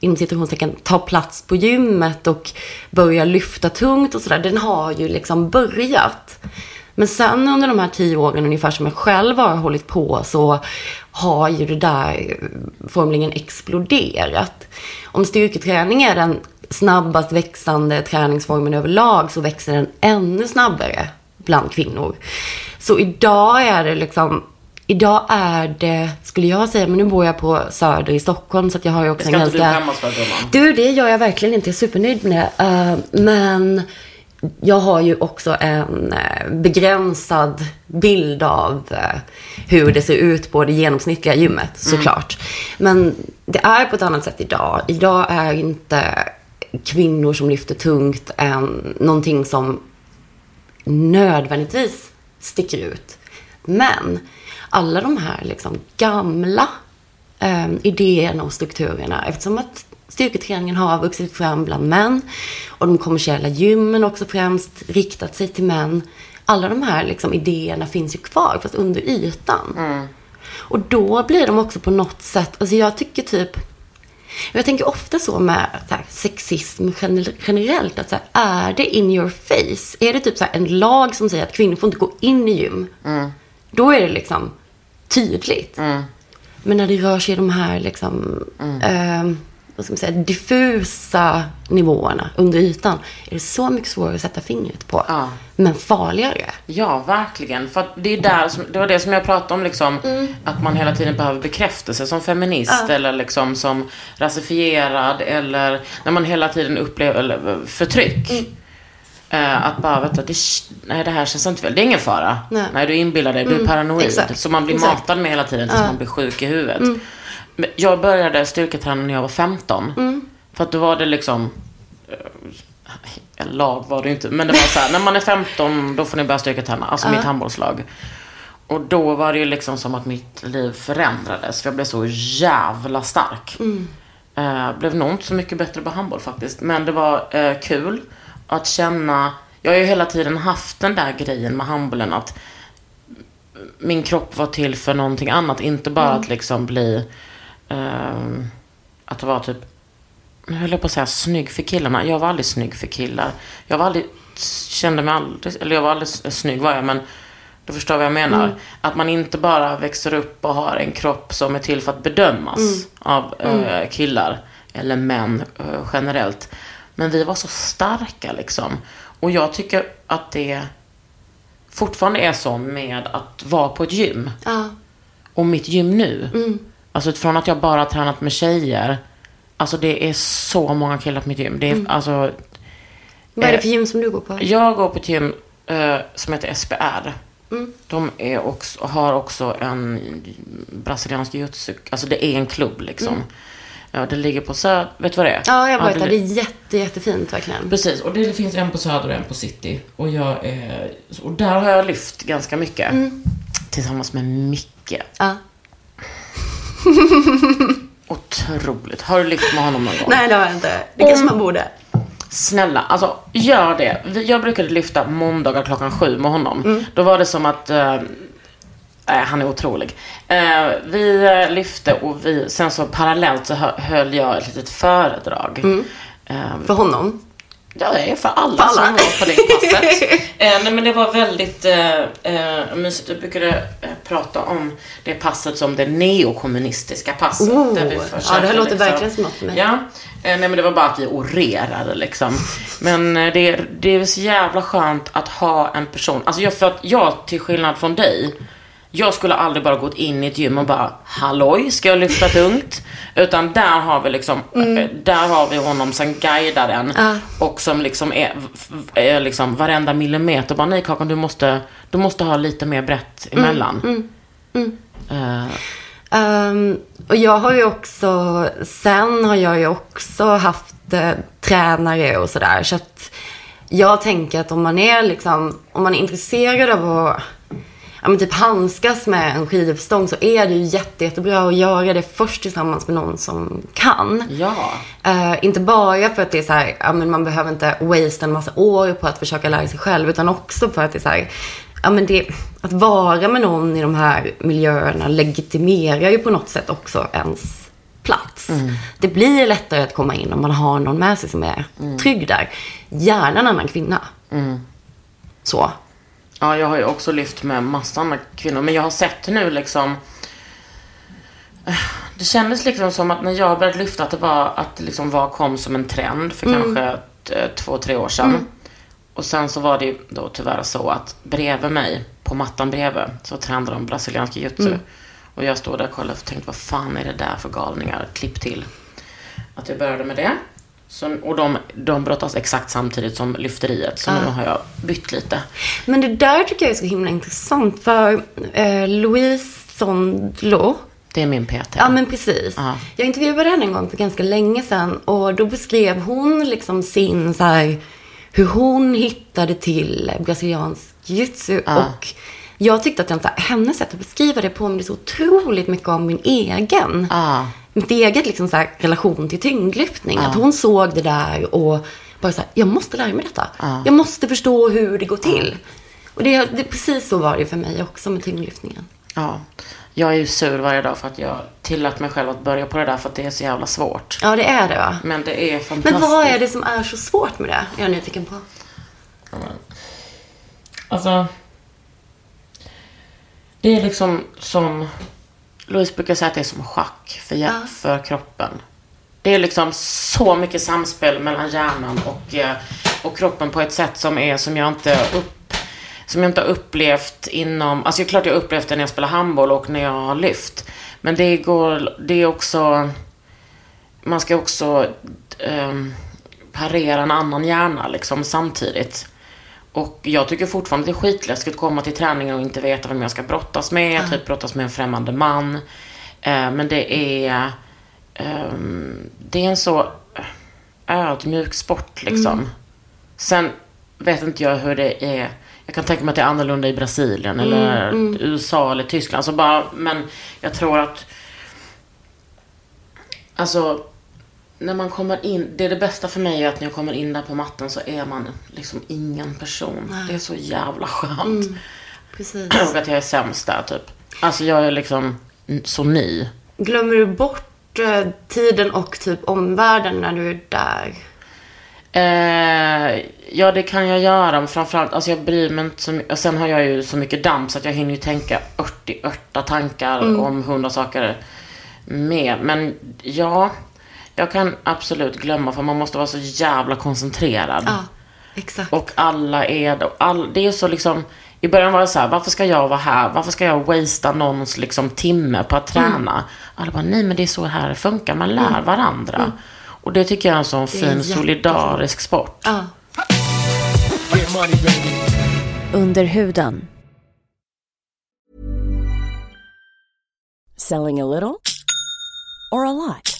Speaker 3: inom citationstecken, ta plats på gymmet och börjar lyfta tungt och sådär. Den har ju liksom börjat. Men sen under de här tio åren ungefär som jag själv har hållit på så har ju det där eh, formligen exploderat. Om styrketräning är den snabbast växande träningsformen överlag så växer den ännu snabbare bland kvinnor. Så idag är det liksom Idag är det, skulle jag säga, men nu bor jag på Söder i Stockholm så att jag har ju också
Speaker 1: Det ska
Speaker 3: en
Speaker 1: inte
Speaker 3: ganska...
Speaker 1: du skämmas för gumman.
Speaker 3: Du, det gör jag verkligen inte. Jag är supernöjd med det. Eh, men jag har ju också en eh, begränsad bild av eh, hur det ser ut på det genomsnittliga gymmet, såklart. Men det är på ett annat sätt idag. Idag är inte kvinnor som lyfter tungt än någonting som nödvändigtvis sticker ut. Men alla de här liksom gamla eh, idéerna och strukturerna, eftersom att styrketräningen har vuxit fram bland män och de kommersiella gymmen också främst riktat sig till män. Alla de här liksom, idéerna finns ju kvar, fast under ytan. Och då blir de också på något sätt, alltså jag tycker typ jag tänker ofta så med så här, sexism gener- generellt. Att så här, är det in your face? Är det typ så här, en lag som säger att kvinnor får inte gå in i gym? Då är det liksom tydligt. Men när det rör sig i de här liksom, eh, vad ska man säga, diffusa nivåerna under ytan. Är det så mycket svårare att sätta fingret på.
Speaker 1: Ja.
Speaker 3: Men farligare.
Speaker 1: Ja, verkligen. För det är där som, det var det som jag pratade om liksom. Att man hela tiden behöver bekräftelse som feminist eller liksom som rasifierad eller när man hela tiden upplever förtryck. Eh, att bara, du, det, nej det här känns inte väl. Det är ingen fara.
Speaker 3: Nej.
Speaker 1: du inbillar dig, du är paranoid.
Speaker 3: exakt.
Speaker 1: Så man blir
Speaker 3: Exakt.
Speaker 1: matad med hela tiden tills man blir sjuk i huvudet. Jag började styrketräna när jag var 15. För att då var det liksom en lag var det ju inte, men det var så här, när man är 15 då får ni börja styrketräna, alltså mitt handbollslag. Och då var det ju liksom som att mitt liv förändrades, för jag blev så jävla stark. Eh, blev nog inte så mycket bättre på handboll faktiskt, men det var eh, kul att känna, jag har ju hela tiden haft den där grejen med handbollen att min kropp var till för någonting annat, inte bara att liksom bli, ehm, att vara typ nu höll jag på att säga snygg för killarna. Jag var aldrig snygg för killar. Jag var aldrig, kände mig aldrig, eller jag var aldrig snygg var jag, men du förstår vad jag menar. Att man inte bara växer upp och har en kropp som är till för att bedömas av eh, killar eller män eh, generellt. Men vi var så starka liksom. Och jag tycker att det fortfarande är så med att vara på ett gym.
Speaker 3: Ja.
Speaker 1: Och mitt gym nu. Alltså från att jag bara tränat med tjejer. Alltså det är så många killar på mitt gym. Det är, alltså,
Speaker 3: Vad är det för gym som du går på?
Speaker 1: jag går på ett gym eh, som heter SBR. De är också, har också en brasiliansk jiu-jitsu. Alltså det är en klubb liksom. Ja, det ligger på Söder. Vet du vad det är?
Speaker 3: Ja, jag vet
Speaker 1: det
Speaker 3: det. Det är jätte, jättefint verkligen.
Speaker 1: Precis, och det finns en på Söder och en på City. Och, jag är, och där har jag lyft ganska mycket. Tillsammans med Micke.
Speaker 3: Ja.
Speaker 1: Otroligt. Har du lyft med honom någon gång?
Speaker 3: Nej, det har jag inte. Det kanske man borde.
Speaker 1: Snälla, alltså gör det. Jag brukade lyfta måndagar klockan sju med honom. Då var det som att, eh, nej, han är otrolig. Eh, vi eh, lyfte och vi, sen så parallellt så hö- höll jag ett litet föredrag. Eh,
Speaker 3: För honom.
Speaker 1: Ja, för alla,
Speaker 3: För alla.
Speaker 1: som var på det passet. eh, nej, men det var väldigt eh, eh, mysigt. Vi brukade eh, prata om det passet som det neokommunistiska passet.
Speaker 3: Oh,
Speaker 1: där vi
Speaker 3: ja,
Speaker 1: försökte
Speaker 3: det här låter verkligen som något för mig.
Speaker 1: Ja, eh, nej men det var bara att vi orerade liksom. Men det, är- det är så jävla skönt att ha en person. Alltså jag, för att jag, till skillnad från dig, jag skulle aldrig bara gått in i ett gym och bara Halloj, ska jag lyfta tungt? Utan där har vi liksom, eh, där har vi honom som guidar en. Och som liksom är, är liksom varenda millimeter bara nej Kakan, du måste, du måste ha lite mer brett emellan. Eh,
Speaker 3: Ehm, och jag har ju också, sen har jag ju också haft eh, tränare och sådär. Så att jag tänker att om man är liksom, om man är intresserad av att ja, men typ handskas med en skidstång så är det ju jätte, jättebra att göra det först tillsammans med någon som kan.
Speaker 1: ja.
Speaker 3: Eh, inte bara för att det är så här, ja, men man behöver inte waste en massa år på att försöka lära sig själv. Utan också för att det är så här, ja, men det, att vara med någon i de här miljöerna legitimerar ju på något sätt också ens plats. Det blir lättare att komma in om man har någon med sig som är trygg där. Gärna en annan kvinna. Så.
Speaker 1: Ja, jag har ju också lyft med massa andra kvinnor. Men jag har sett nu liksom... eh, Det kändes liksom som att när jag började lyfta att det var, att det liksom var, kom som en trend för kanske eh, två, tre år sedan. Och sen så var det ju då tyvärr så att bredvid mig, på mattan bredvid, så tränade de brasiliansk jiu-jitsu. Och jag stod där och kollade och tänkte, vad fan är det där för galningar? Klipp till. Att jag började med det. Så, och de, de brottas exakt samtidigt som lyfteriet. Så nu har jag bytt lite.
Speaker 3: Men det där tycker jag är så himla intressant. För eh, Louise Sondlo,
Speaker 1: Det är min PT.
Speaker 3: Ja, men precis.
Speaker 1: Ja.
Speaker 3: Jag intervjuade henne en gång för ganska länge sedan och då beskrev hon liksom sin så här, hur hon hittade till brasiliansk jiu-jitsu och jag tyckte att den, så här, hennes sätt att beskriva det påminner så otroligt mycket om min egen.
Speaker 1: Ja.
Speaker 3: Mitt eget liksom så här, relation till tyngdlyftning. Att hon såg det där och bara så här, jag måste lära mig detta. Jag måste förstå hur det går till. Och det, det, precis så var det för mig också med tyngdlyftningen.
Speaker 1: Ja. Jag är ju sur varje dag för att jag tillät mig själv att börja på det där för att det är så jävla svårt.
Speaker 3: Ja, det är det va?
Speaker 1: Men det är fantastiskt.
Speaker 3: Men vad är det som är så svårt med det? Jag är nyfiken på.
Speaker 1: Alltså. Det är liksom som Louise brukar säga att det är som schack för, hjär- för kroppen. Det är liksom så mycket samspel mellan hjärnan och, eh, och kroppen på ett sätt som är som jag inte upp, som jag inte har upplevt inom, alltså det är klart jag har upplevt det när jag spelar handboll och när jag har lyft. Men det går, det är också, man ska också ehm, parera en annan hjärna liksom samtidigt. Och jag tycker fortfarande det är skitläskigt att komma till träningen och inte veta vem jag ska brottas med. Typ brottas med en främmande man. Eh, men det är... ehm, det är en så ödmjuk sport liksom. Sen vet inte jag hur det är. Jag kan tänka mig att det är annorlunda i Brasilien eller USA eller Tyskland. Alltså bara, men jag tror att... Alltså, när man kommer in, det är det bästa för mig är att när jag kommer in där på mattan så är man liksom ingen person. Det är så jävla skönt.
Speaker 3: Precis.
Speaker 1: Och att jag är sämst där typ. Alltså jag är liksom så ny.
Speaker 3: Glömmer du bort eh, tiden och typ omvärlden när du är där?
Speaker 1: Eh, ja det kan jag göra, men framförallt, alltså jag bryr mig inte så mycket. Och sen har jag ju så mycket damp så att jag hinner ju tänka 80 örta tankar om hundra saker mer. Men ja, jag kan absolut glömma för man måste vara så jävla koncentrerad.
Speaker 3: Ja, exakt.
Speaker 1: Och alla är All, det är så liksom, i början var det så här, varför ska jag vara här? Varför ska jag wastea någons liksom timme på att träna? Alla bara, nej men det är så här det funkar, man lär varandra. Och det tycker jag är en sån fin
Speaker 3: jättefint.
Speaker 1: solidarisk sport.
Speaker 3: Ja.
Speaker 2: Under huden.
Speaker 4: Selling a little or a lot?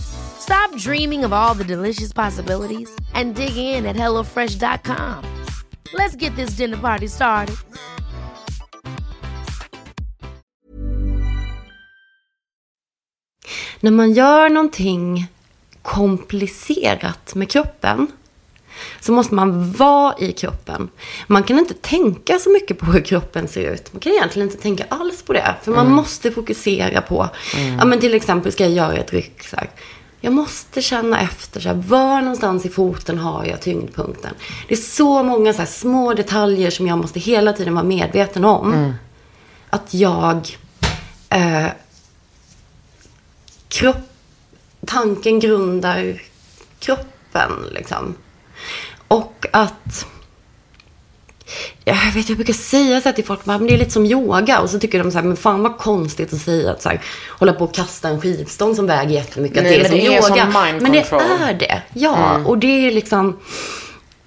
Speaker 5: Stop dreaming of all the delicious possibilities and dig in at HelloFresh.com. Let's get this dinner party started.
Speaker 3: När man gör någonting komplicerat med kroppen så måste man vara i kroppen. Man kan inte tänka så mycket på hur kroppen ser ut. Man kan egentligen inte tänka alls på det. För man måste fokusera på, ja men till exempel ska jag göra ett ryck så här. Jag måste känna efter, så här, var någonstans i foten har jag tyngdpunkten. Det är så många så här, små detaljer som jag måste hela tiden vara medveten om. Att jag eh, kropp, tanken grundar kroppen liksom. Och att jag vet, jag brukar säga så här till folk, men det är lite som yoga. Och så tycker de så här, men fan vad konstigt att säga att så här, hålla på och kasta en skivstång som väger jättemycket. att
Speaker 1: Nej,
Speaker 3: det är
Speaker 1: men
Speaker 3: som
Speaker 1: det är
Speaker 3: yoga.
Speaker 1: som mind
Speaker 3: men det är det. Ja, och det är liksom,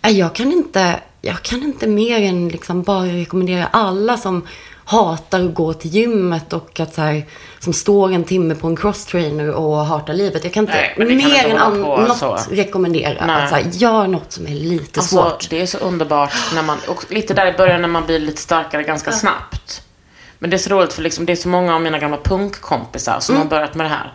Speaker 3: jag kan inte, jag kan inte mer än liksom bara rekommendera alla som hatar att gå till gymmet och att så här, som står en timme på en crosstrainer och hatar livet. Jag kan inte
Speaker 1: Nej, det kan
Speaker 3: mer
Speaker 1: inte
Speaker 3: än något
Speaker 1: så.
Speaker 3: rekommendera.
Speaker 1: Nej.
Speaker 3: Att så här, gör något som är lite
Speaker 1: Alltså,
Speaker 3: svårt.
Speaker 1: det är så underbart när man, och lite där i början när man blir lite starkare ganska snabbt. Men det är så roligt för liksom, det är så många av mina gamla punkkompisar som
Speaker 3: Mm.
Speaker 1: har börjat med det här.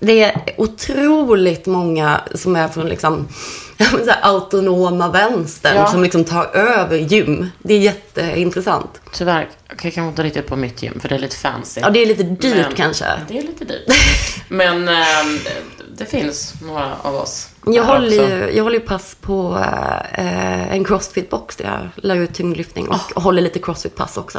Speaker 3: Det är otroligt många som är från liksom, ja, så här, autonoma vänstern
Speaker 1: Ja.
Speaker 3: som liksom tar över gym. Det är jätteintressant.
Speaker 1: Tyvärr, jag kan inte riktigt på mitt gym för det är lite fancy.
Speaker 3: Ja, det är lite dyrt
Speaker 1: Men-
Speaker 3: kanske.
Speaker 1: Det är lite dyrt. Men ehm, det, finns några av oss.
Speaker 3: Jag håller, ju, jag håller ju pass på eh, en crossfit-box där jag lär ut tyngdlyftning och håller lite crossfit-pass också.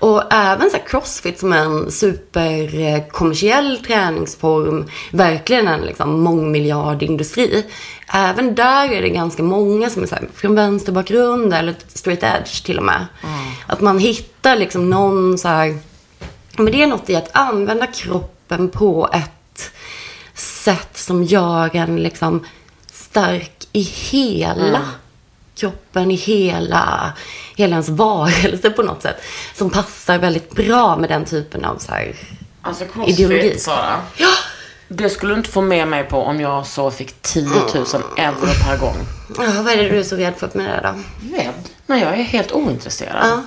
Speaker 3: Och även så här crossfit som är en superkommersiell träningsform, verkligen en liksom mångmiljardindustri. Även där är det ganska många som är så här, från vänsterbakgrund eller straight edge till och med. Att man hittar liksom någon så här, men det är något i att använda kroppen på ett sätt som gör en liksom stark i hela kroppen, i hela, hela ens varelse på något sätt. Som passar väldigt bra med den typen av så här,
Speaker 1: Alltså crossfit,
Speaker 3: ideologi.
Speaker 1: Sara. Det skulle du inte få med mig på om jag så fick 10 000 euro per gång.
Speaker 3: Ja, vad är det du är så rädd för med det då?
Speaker 1: Rädd? Nej, jag är helt ointresserad.
Speaker 3: Ja.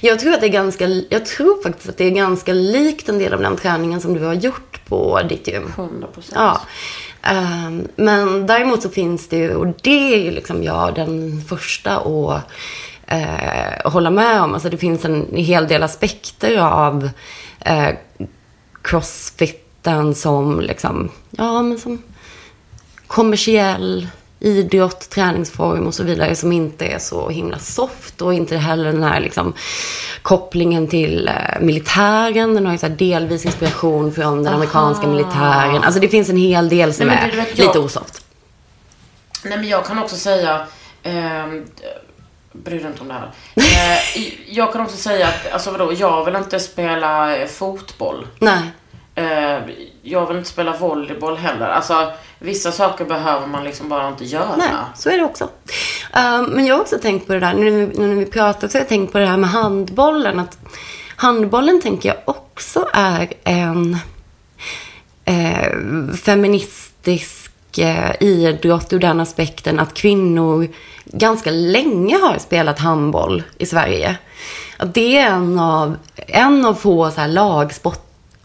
Speaker 3: Jag tror att det är ganska, jag tror faktiskt att det är ganska likt en del av den träningen som du har gjort på ditt gym.
Speaker 1: 100 procent.
Speaker 3: Ja. Ehm, men däremot så finns det ju, och det är ju liksom jag den första att eh, hålla med om. Alltså det finns en hel del aspekter av eh, crossfiten som liksom, ja men som kommersiell idrott, träningsform och så vidare som inte är så himla soft och inte heller den här liksom, kopplingen till eh, militären. Den har ju så delvis inspiration från den amerikanska militären. Alltså det finns en hel del som
Speaker 1: Nej,
Speaker 3: är
Speaker 1: vet, jag-
Speaker 3: lite osoft.
Speaker 1: Nej, men jag kan också säga... Eh, bryr dig inte om det här. Eh, jag kan också säga att, alltså vadå, jag vill inte spela fotboll.
Speaker 3: Nej.
Speaker 1: Eh, jag vill inte spela volleyboll heller. Alltså, vissa saker behöver man liksom bara inte göra.
Speaker 3: Nej, så är det också. Uh, men jag har också tänkt på det där, nu när vi, nu när vi pratar så har jag tänkt på det här med handbollen. Att handbollen tänker jag också är en eh, feministisk eh, idrott ur den aspekten att kvinnor ganska länge har spelat handboll i Sverige. Att det är en av, en av få så här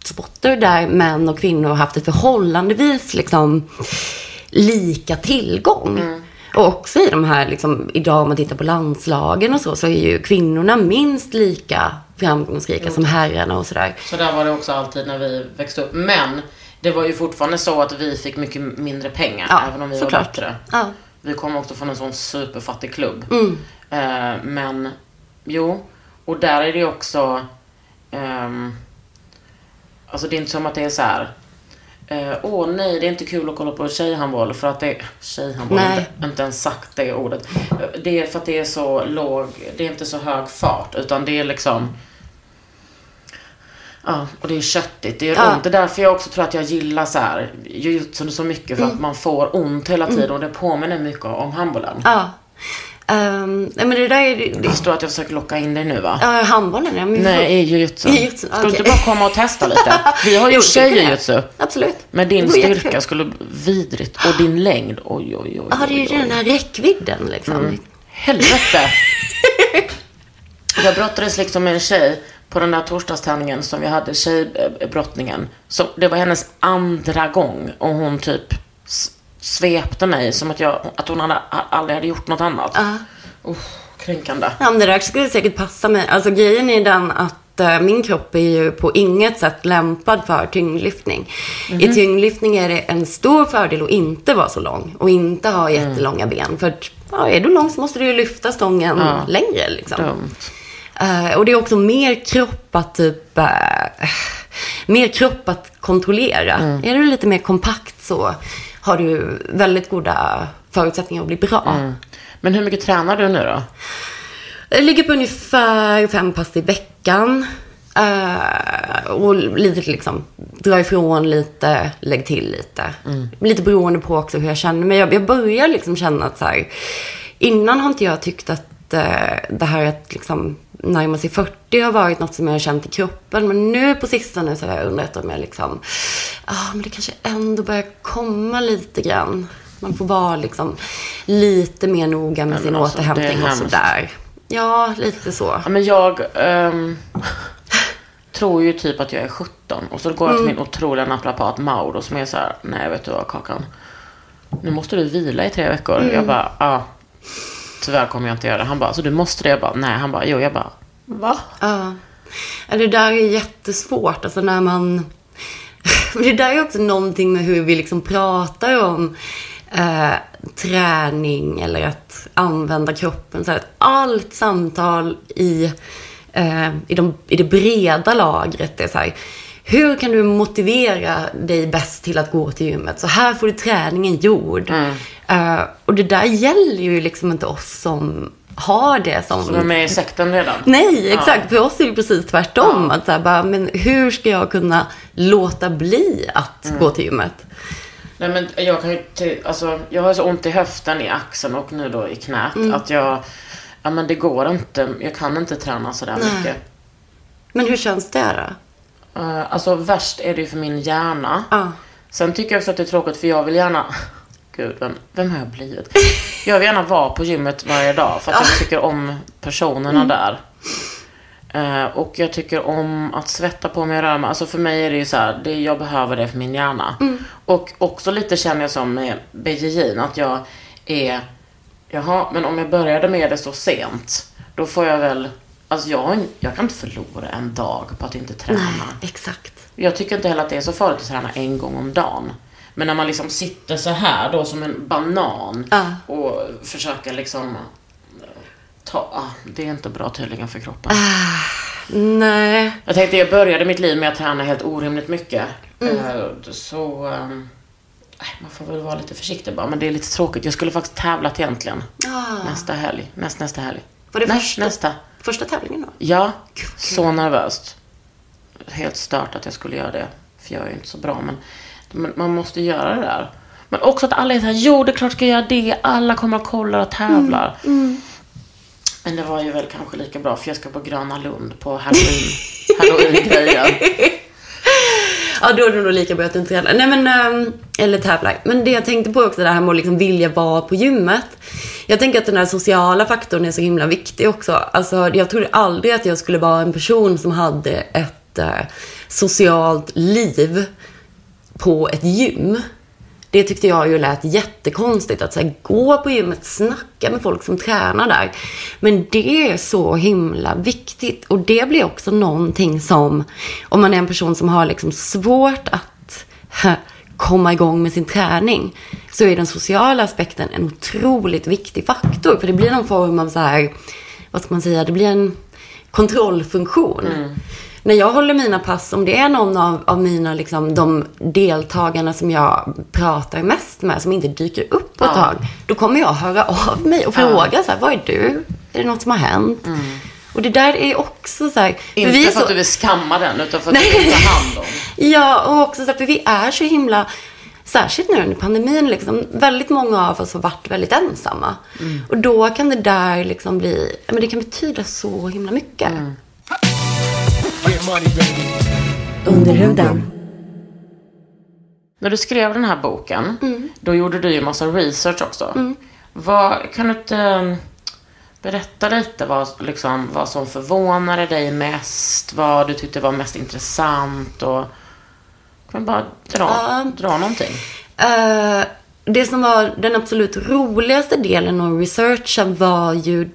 Speaker 3: lagsporter där män och kvinnor har haft ett förhållandevis liksom, lika tillgång. Och också i de här, liksom, idag om man tittar på landslagen och så, så är ju kvinnorna minst lika framgångsrika som herrarna och sådär.
Speaker 1: Så där var det också alltid när vi växte upp. Men det var ju fortfarande så att vi fick mycket mindre pengar.
Speaker 3: Ja,
Speaker 1: även om vi
Speaker 3: såklart.
Speaker 1: var bättre.
Speaker 3: Ja.
Speaker 1: Vi kom också från en sån superfattig klubb.
Speaker 3: Mm.
Speaker 1: Eh, men, jo. Och där är det ju också... ehm, alltså det är inte som att det är så här. eh, Åh nej, det är inte kul att kolla på tjejhandboll för att det är... Tjejhandboll,
Speaker 3: Nej.
Speaker 1: inte, inte ens sagt det ordet. Eh, Det är för att det är så låg, det är inte så hög fart. Utan det är liksom... Ja, och det är köttigt. Det är
Speaker 3: Ja.
Speaker 1: ont. Det är därför jag också tror att jag gillar så här jujutsun så mycket. För att
Speaker 3: Mm.
Speaker 1: man får ont hela tiden. Och det påminner mycket om handbollen.
Speaker 3: Ja. Ehm, nej men det där är... Det,
Speaker 1: Jag förstår att jag försöker locka in dig nu va?
Speaker 3: ja, handbollen, ja. Men
Speaker 1: Nej, i jujutsu.
Speaker 3: Jujutsu,
Speaker 1: Ska du inte bara komma och testa lite? Vi har
Speaker 3: Jo,
Speaker 1: gjort
Speaker 3: det
Speaker 1: tjejjujutsu.
Speaker 3: Absolut.
Speaker 1: Men din
Speaker 3: Det
Speaker 1: styrka skulle vidrigt. Och din längd, oj oj oj.
Speaker 3: Ja, det är ju den här räckvidden liksom.
Speaker 1: Mm. Helvete. jag brottades liksom med en tjej på den där torsdagsträningen som vi hade, tjejbrottningen. Så det var hennes andra gång och hon typ svepte mig som att, jag, att hon hade, aldrig hade gjort något annat.
Speaker 3: Ja.
Speaker 1: Uh, kränkande.
Speaker 3: Ja, men det där skulle säkert passa mig. Alltså grejen är den att eh, min kropp är ju på inget sätt lämpad för tyngdlyftning.
Speaker 1: Mhm.
Speaker 3: I tyngdlyftning är det en stor fördel att inte vara så lång och inte ha
Speaker 1: Mm.
Speaker 3: jättelånga ben. För ja, är du lång så måste du ju lyfta stången
Speaker 1: Ja.
Speaker 3: längre liksom. Eh, och det är också mer kropp att typ... eh, mer kropp att kontrollera.
Speaker 1: Mm.
Speaker 3: Är du lite mer kompakt så har du väldigt goda förutsättningar att bli bra.
Speaker 1: Mm. Men hur mycket tränar du nu då?
Speaker 3: Jag ligger på ungefär fem pass i veckan. Eh, och lite liksom, dra ifrån lite, lägg till lite. Lite beroende på också hur jag känner mig. Jag, jag börjar liksom känna att så här, innan har inte jag tyckt att eh, det här att liksom närma sig 40 har varit något som jag har känt i kroppen. Men nu på sistone så har jag undrat om jag liksom, ja ah, men det kanske ändå börjar komma lite grann. Man får vara liksom lite mer noga med sin
Speaker 1: alltså,
Speaker 3: återhämtning och sådär. Ja, lite så.
Speaker 1: Ja, men jag ehm, tror ju typ att jag är 17. Och så går jag till min otroliga naprapat Mauro som är så här, nej vet du vad Kakan. Nu måste du vila i tre veckor. Jag bara, ja. Tyvärr kommer jag inte göra det. Han bara, så du måste det? Jag bara, nej. Han bara, jo. Jag bara, va?
Speaker 3: Ja. Det där är jättesvårt. Alltså när man... Det där är också någonting med hur vi liksom pratar om eh, träning eller att använda kroppen. Så här, att allt samtal i, eh, i, de, i det breda lagret är så här. Hur kan du motivera dig bäst till att gå till gymmet? Så här får du träningen gjord. Eh, och det där gäller ju liksom inte oss som har det som...
Speaker 1: Som är med i sekten redan.
Speaker 3: Nej, exakt. För oss är det precis tvärtom. Att så här, bara, men hur ska jag kunna låta bli att
Speaker 1: Mm.
Speaker 3: gå till gymmet?
Speaker 1: Nej men jag kan ju alltså jag har så ont i höften, i axeln och nu då i knät.
Speaker 3: Mm.
Speaker 1: Att jag, ja men det går inte, jag kan inte träna sådär mycket.
Speaker 3: Men hur känns det då?
Speaker 1: Uh, alltså värst är det ju för min hjärna.
Speaker 3: Ja.
Speaker 1: Sen tycker jag också att det är tråkigt för jag vill gärna, gud vem, vem har jag blivit? Jag vill gärna vara på gymmet varje dag för att jag tycker om personerna där. Eh, och jag tycker om att svetta på mig och röra mig. Alltså för mig är det ju så här, det, jag behöver det för min hjärna. Och också lite känner jag som med BJJ, att jag är, jaha, men om jag började med det så sent, då får jag väl, alltså jag, jag kan inte förlora en dag på att inte träna.
Speaker 3: Exakt.
Speaker 1: Jag tycker inte heller att det är så farligt att träna en gång om dagen. Men när man liksom sitter så här då som en banan
Speaker 3: Ja.
Speaker 1: och försöker liksom ta, ah, det är inte bra tydligen för kroppen.
Speaker 3: Nej.
Speaker 1: Jag tänkte jag började mitt liv med att träna helt orimligt mycket.
Speaker 3: Mm.
Speaker 1: Eh, Så ehm, nej, man får väl vara lite försiktig bara. Men det är lite tråkigt. Jag skulle faktiskt tävlat egentligen. Nästa helg. Näst, nästa helg.
Speaker 3: Var det
Speaker 1: Nej,
Speaker 3: första?
Speaker 1: nästa.
Speaker 3: Första tävlingen då?
Speaker 1: Ja, så nervöst. Helt stört att jag skulle göra det. För jag är ju inte så bra. Men, man måste göra det där. Men också att alla är såhär, jo det är klart ska jag göra det. Alla kommer och kollar och tävlar. Men det var ju väl kanske lika bra för jag ska på Gröna Lund på halloween, halloween-grejen.
Speaker 3: Ja, då är det nog lika bra att du inte tränar. Nej, men, ehm, eller tävlar. Men det jag tänkte på också, det här med att liksom vilja vara på gymmet. Jag tänker att den här sociala faktorn är så himla viktig också. Alltså, jag trodde aldrig att jag skulle vara en person som hade ett eh, socialt liv på ett gym. Det tyckte jag ju lät jättekonstigt. Att så här, gå på gymmet, snacka med folk som tränar där. Men det är så himla viktigt. Och det blir också någonting som, om man är en person som har liksom svårt att komma igång med sin träning, så är den sociala aspekten en otroligt viktig faktor. För det blir någon form av så här, vad ska man säga, det blir en kontrollfunktion. När jag håller mina pass, om det är någon av, av mina, liksom, de deltagarna som jag pratar mest med, som inte dyker upp på ett tag, då kommer jag höra av mig och fråga så här, vad är du? Är det något som har hänt? Och det där är också så här, för
Speaker 1: Inte
Speaker 3: är
Speaker 1: för
Speaker 3: så-
Speaker 1: att du vill skamma den, utan för att du vill ta hand om.
Speaker 3: Ja, och också så här, för vi är så himla, särskilt nu under pandemin, liksom, väldigt många av oss har varit väldigt ensamma. Och då kan det där liksom bli, men det kan betyda så himla mycket.
Speaker 2: Under huden.
Speaker 1: När du skrev den här boken, då gjorde du ju massa research också. Vad, kan du inte eh, berätta lite vad, liksom, vad som förvånade dig mest? Vad du tyckte var mest intressant? Och, kan bara dra, dra någonting?
Speaker 3: Eh, det som var den absolut roligaste delen av researchen var ju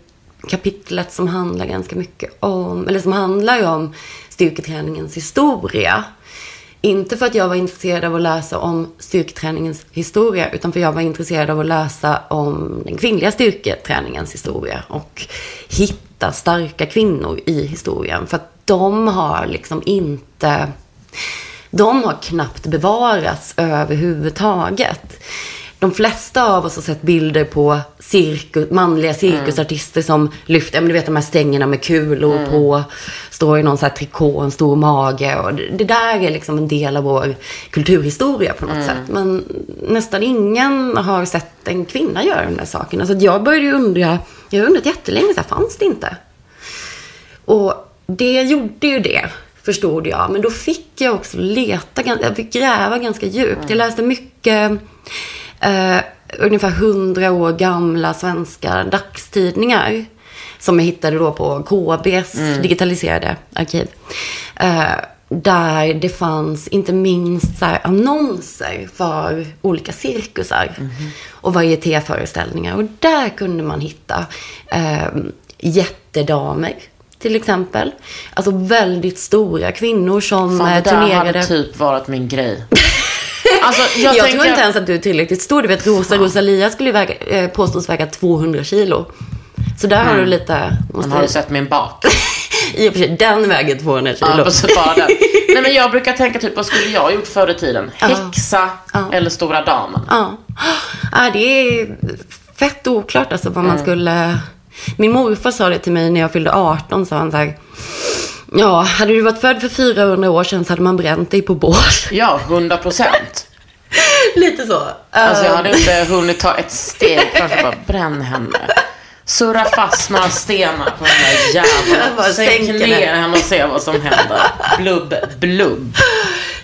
Speaker 3: kapitlet som handlar ganska mycket om, eller som handlar om styrketräningens historia. Inte för att jag var intresserad av att läsa om styrketräningens historia, utan för att jag var intresserad av att läsa om den kvinnliga styrketräningens historia och hitta starka kvinnor i historien. För att de har liksom inte de har knappt bevarats överhuvudtaget. De flesta av oss har sett bilder på cirkus, manliga cirkusartister som lyfter, men du vet de här stängerna med kulor på, står i någon så här trikå, en stor mage. Och det, det där är liksom en del av vår kulturhistoria på något sätt. Men nästan ingen har sett en kvinna göra den där saken. Alltså jag började ju undra, jag har undrat jättelänge, så här, fanns det inte? Och det gjorde ju det, förstod jag. Men då fick jag också leta, jag fick gräva ganska djupt. Jag läste mycket, eh, ungefär hundra år gamla svenska dagstidningar. som jag hittade då på KBs digitaliserade arkiv. Eh, där det fanns inte minst så annonser för olika cirkusar och varietéföreställningar. Och där kunde man hitta eh, jättedamer till exempel. Alltså väldigt stora kvinnor som
Speaker 1: Fan,
Speaker 3: eh,
Speaker 1: det där
Speaker 3: turnerade.
Speaker 1: hade typ varit min grej. Alltså, jag,
Speaker 3: Jag,
Speaker 1: tänker...
Speaker 3: tror inte ens att du är tillräckligt stor. Du vet, Rosa Rosalia skulle väga, eh, påstås väga 200 kilo. Så där har du lite...
Speaker 1: Men
Speaker 3: Måste,
Speaker 1: har du sett min bak?
Speaker 3: I och för sig, den väger 200 kilo.
Speaker 1: Ja, precis, bara den. Nej, men jag brukar tänka typ, vad skulle jag gjort förr i tiden? Häxa eller Stora Damen?
Speaker 3: Ja. ja, det är fett oklart alltså vad
Speaker 1: Mm.
Speaker 3: man skulle... Min morfar sa det till mig när jag fyllde 18. Sa han så här, ja, hade du varit född för 400 år sedan så hade man bränt dig på bål.
Speaker 1: Ja, 100 procent.
Speaker 3: Lite så.
Speaker 1: Alltså jag hade inte hunnit ta ett steg först och bara bränn henne. Surra fast några stenar på den där jäveln.
Speaker 3: Bara
Speaker 1: Sänk ner henne och se vad som händer. Blubb, blubb.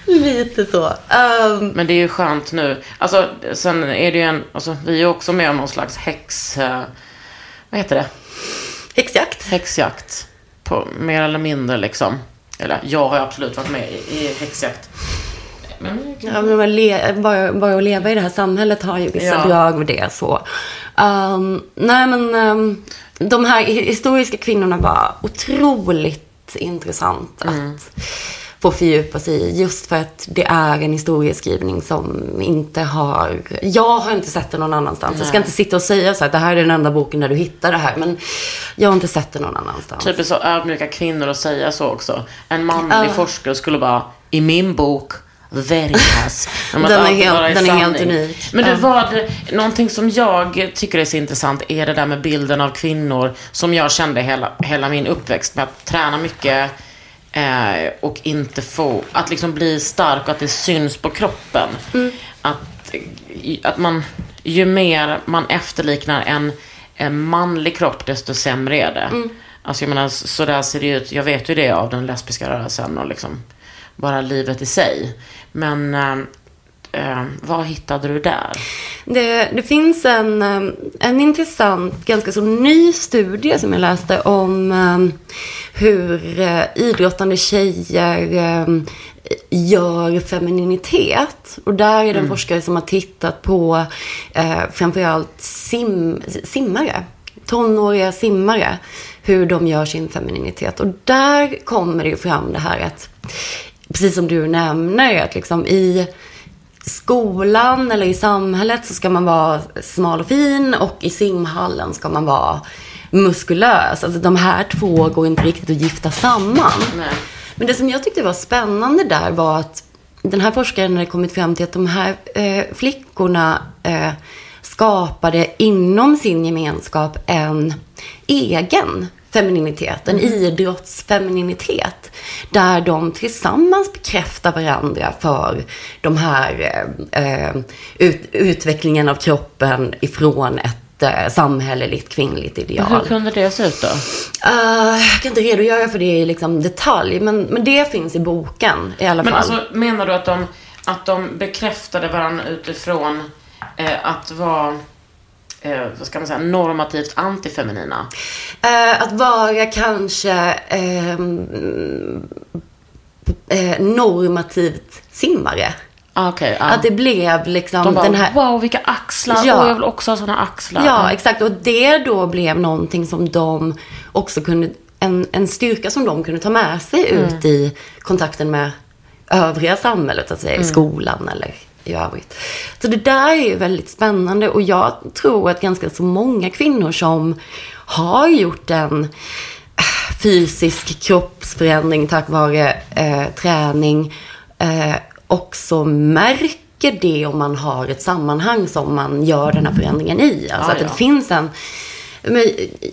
Speaker 3: Lite så. Ehm,
Speaker 1: Men det är ju skönt nu. Alltså, sen är det ju en, alltså, vi är också med om någon slags häx... eh, Vad heter det?
Speaker 3: häxjakt.
Speaker 1: Häxjakt. På, mer eller mindre liksom. Eller jag har absolut varit med i, i häxjakt. Men,
Speaker 3: Ja, men le- bara, bara att leva i det här samhället har ju vissa
Speaker 1: Ja.
Speaker 3: drag med det. Så. Ehm, nej, men ehm, de här hi- historiska kvinnorna var otroligt intressant att få fördjupa sig i. Just för att det är en historieskrivning som inte har... Jag har inte sett det någon annanstans. Jag ska inte sitta och säga så här, det här är den enda boken där du hittar det här. Men jag har inte sett det någon annanstans.
Speaker 1: Typiskt så ödmjuka kvinnor att säga så också. En manlig forskare skulle bara, i min bok, Veritas.
Speaker 3: Den är helt- den är helt unik.
Speaker 1: Men du, vad, någonting som jag tycker är så intressant är det där med bilden av kvinnor som jag kände hela, hela min uppväxt med att träna mycket eh, och inte få, att liksom bli stark och att det syns på kroppen.
Speaker 3: Mm.
Speaker 1: Att, att man, ju mer man efterliknar en, en manlig kropp, desto sämre är det.
Speaker 3: Mm.
Speaker 1: Alltså jag menar, så där ser det ut. Jag vet ju det av den lesbiska rörelsen och liksom bara livet i sig. Men eh, eh, vad hittade du där?
Speaker 3: Det, det finns en, eh, en intressant, ganska så ny studie som jag läste om eh, hur eh, idrottande tjejer eh, gör femininitet. Och där är det en forskare som har tittat på eh, framförallt sim, simmare, tonåriga simmare, hur de gör sin femininitet. Och där kommer det ju fram det här att, precis som du nämner, att liksom i skolan eller i samhället så ska man vara smal och fin och i simhallen ska man vara muskulös. Alltså de här två går inte riktigt att gifta samman.
Speaker 1: Nej.
Speaker 3: Men det som jag tyckte var spännande där var att den här forskaren hade kommit fram till att de här eh, flickorna eh, skapade inom sin gemenskap en egen femininitet, en idrottsfemininitet. Där de tillsammans bekräftar varandra för de här eh, eh, ut, utvecklingen av kroppen ifrån ett eh, samhälleligt kvinnligt ideal.
Speaker 1: Hur kunde det se ut då?
Speaker 3: Uh, jag kan inte redogöra för det i liksom detalj, men, men det finns i boken i alla
Speaker 1: Men
Speaker 3: fall.
Speaker 1: alltså, menar du att de, att de bekräftade varandra utifrån eh, att vara, eh, vad ska man säga, normativt antifeminina?
Speaker 3: Eh, att vara kanske ehm, eh, normativt simmare.
Speaker 1: Ah, Okej, ja.
Speaker 3: Att det blev liksom
Speaker 1: de bara,
Speaker 3: den här...
Speaker 1: wow vilka axlar,
Speaker 3: Ja.
Speaker 1: Åh, jag vill också ha sådana axlar.
Speaker 3: Ja, exakt. Och det då blev någonting som de också kunde, en, en styrka som de kunde ta med sig ut i kontakten med övriga samhället, så att säga, i skolan eller i övrigt. Så det där är ju väldigt spännande och jag tror att ganska så många kvinnor som har gjort en eh, fysisk kroppsförändring tack vare eh, träning eh, också märker det om man har ett sammanhang som man gör den här förändringen i. Alltså
Speaker 1: Ja,
Speaker 3: att
Speaker 1: ja.
Speaker 3: det finns en... Men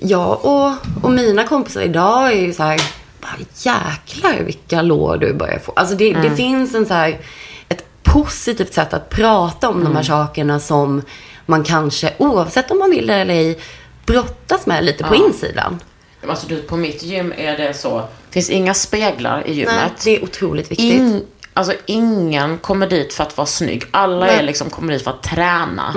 Speaker 3: jag och, och mina kompisar idag är ju så här, bara, jäklar vilka lår du börjar få. Alltså det, det finns en så här, positivt sätt att prata om de här sakerna som man kanske, oavsett om man vill det eller ej, brottas med lite på insidan.
Speaker 1: Alltså du, på mitt gym är det så. Det finns inga speglar i
Speaker 3: Nej,
Speaker 1: gymmet.
Speaker 3: det är otroligt viktigt.
Speaker 1: In, alltså ingen kommer dit för att vara snygg. Alla
Speaker 3: Nej.
Speaker 1: är liksom, kommer dit för att träna.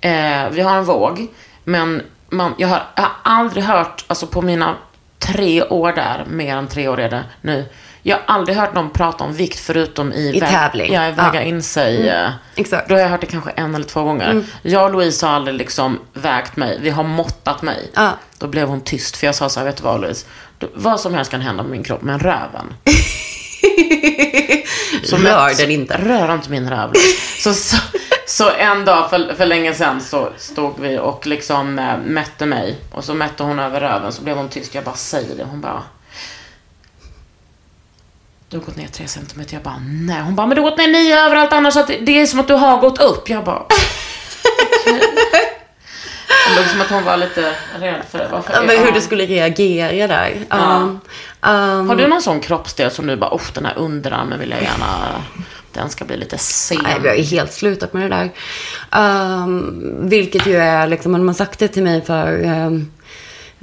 Speaker 1: Eh, vi har en våg, men man, jag, har, jag har aldrig hört, alltså på mina tre år där, mer än tre år är det nu. Jag har aldrig hört någon prata om vikt förutom i,
Speaker 3: I tävling.
Speaker 1: Ja, väga
Speaker 3: Ja. Mm.
Speaker 1: in sig. eh,
Speaker 3: exakt.
Speaker 1: Då har jag hört det kanske en eller två gånger. Jag och Louise har aldrig liksom vägt mig. Vi har måttat mig.
Speaker 3: Ja.
Speaker 1: Då blev hon tyst för jag sa så här, vet du vad Louise? Vad som helst kan hända med min kropp, men röven. Så
Speaker 3: Rör den inte.
Speaker 1: Rör inte min röv. Så, så, så en dag för, för länge sedan så stod vi och liksom äh, mätte mig. Och så mätte hon över röven, så blev hon tyst. Jag bara, säger det. Hon bara, du har gått ner tre centimeter. Jag bara, nej. Hon bara, men du har gått ner nio överallt annars. Så att det, det är som att du har gått upp. Jag bara, okej. Det låg som att hon var lite rädd för varför
Speaker 3: Ja, men hur
Speaker 1: ja.
Speaker 3: du skulle reagera där. Um, um,
Speaker 1: Har du någon sån kroppsdel som du bara, oh den här underarmen vill jag gärna, den ska bli lite sen.
Speaker 3: Nej, vi har helt slutat med det där. Um, vilket ju är, liksom, om man sagt det till mig för um,